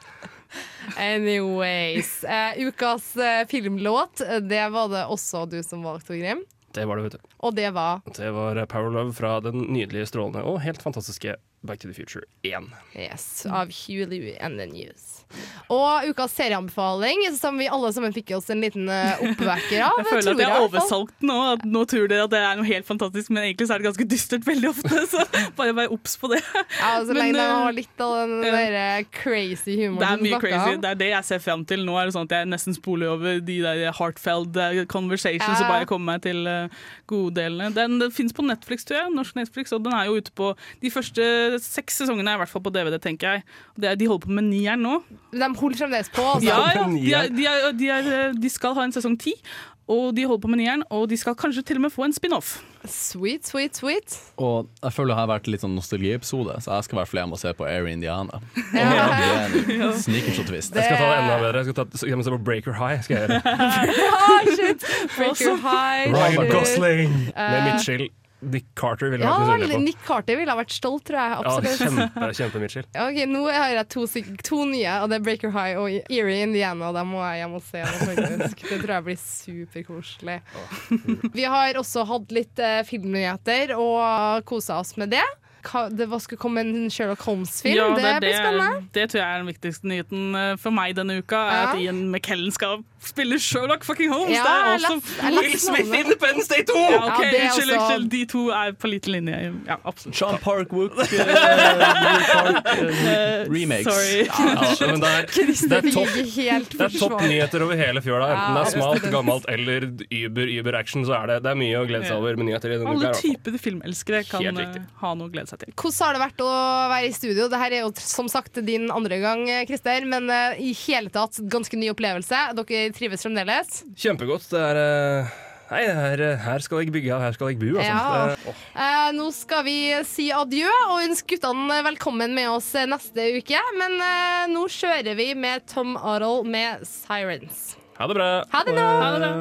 Anyways. Uh, ukas uh, filmlåt, eh, det var det også du som valgte, Grim. Det var det, vet du. Og det var Det var Power Love fra den nydelige, strålende og helt fantastiske Back to the Future 1. Yes, av Hugh Louie and the News. Og ukas serieanbefaling, som vi alle sammen fikk oss en liten eh, oppvekker av. Jeg føler at jeg er oversolgt nå. At nå tror dere at det er noe helt fantastisk, men egentlig så er det ganske dystert veldig ofte. Så bare vær obs på det. Ja, så Men, lenge de eh, har litt av den ja. der eh, crazy humoren Det er mye crazy. om. Det er det jeg ser fram til. Nå er det sånn at jeg nesten spoler over de der heartfelt eh, conversations Ja. og bare kommer meg til goddelene. Den, den fins på Netflix, tror jeg. Norsk Netflix, og den er jo ute på De første seks sesongene er i hvert fall på DVD, tenker jeg. De holder på med nieren nå. De holder fremdeles på. Altså. Ja, ja. De, er, de, er, de, er, de skal ha en sesong ti, og de holder på med nieren. Og de skal kanskje til og med få en spin-off. Sweet, sweet, sweet. Og jeg føler det har vært litt sånn nostalgiepisode, så jeg skal i hvert fall hjem og se på Air Indiana. Ja. Det Sneakers og twist. Jeg skal ta det enda bedre. Jeg skal ta, jeg skal se på Breaker High. Skal jeg gjøre. ah, shit! Breaker High. Ryan shit. Gosling Uh... med Mitchell. Nick Carter ville Ja, vært misunnelig på. Nick Carter ville ha vært stolt, tror jeg. Ja, kjempe, kjempe Mitchell. Ok, Nå har jeg to, to nye, og det er Breaker High og Erie Indiana. Da må jeg hjem og se det, faktisk. Det tror jeg blir superkoselig. Vi har også hatt litt eh, filmnyheter og kosa oss med det. Det var skulle komme en Sherlock Holmes-film. Ja, det, det, blir spennende. Det tror jeg er den viktigste nyheten eh, for meg denne uka. Er Ja. At Ian McKellen skal spille Sherlock fucking Holmes. Ja, det er leste Will Smith i Independence Day 2! Ja, okay, Ja, det er unnskyld, også- unnskyld. De to er på liten linje. Ja, absolutt. Sean Park Wook remakes. Sorry. Ja, ja, men det er, det er topp, det er topp nyheter over hele fjøla. Enten det er smalt, gammelt eller uber, uber action så er det, det er mye å glede seg over med nyheter i denne uka. Alle typer filmelskere kan ha noe å glede seg til. Hvordan har det vært å være i studio? Dette er jo som sagt din andre gang, Christer, men eh, i hele tatt ganske ny opplevelse. Dere trives fremdeles? Kjempegodt. Det er uh Nei, her, her skal jeg bygge, og her skal jeg bo. Altså. Ja. Det- Eh, nå skal vi si adjø og ønske guttene velkommen med oss neste uke. Men eh, nå kjører vi med Tom Arroll med 'Sirens'. Ha det bra. Ha det nå! Ha det bra.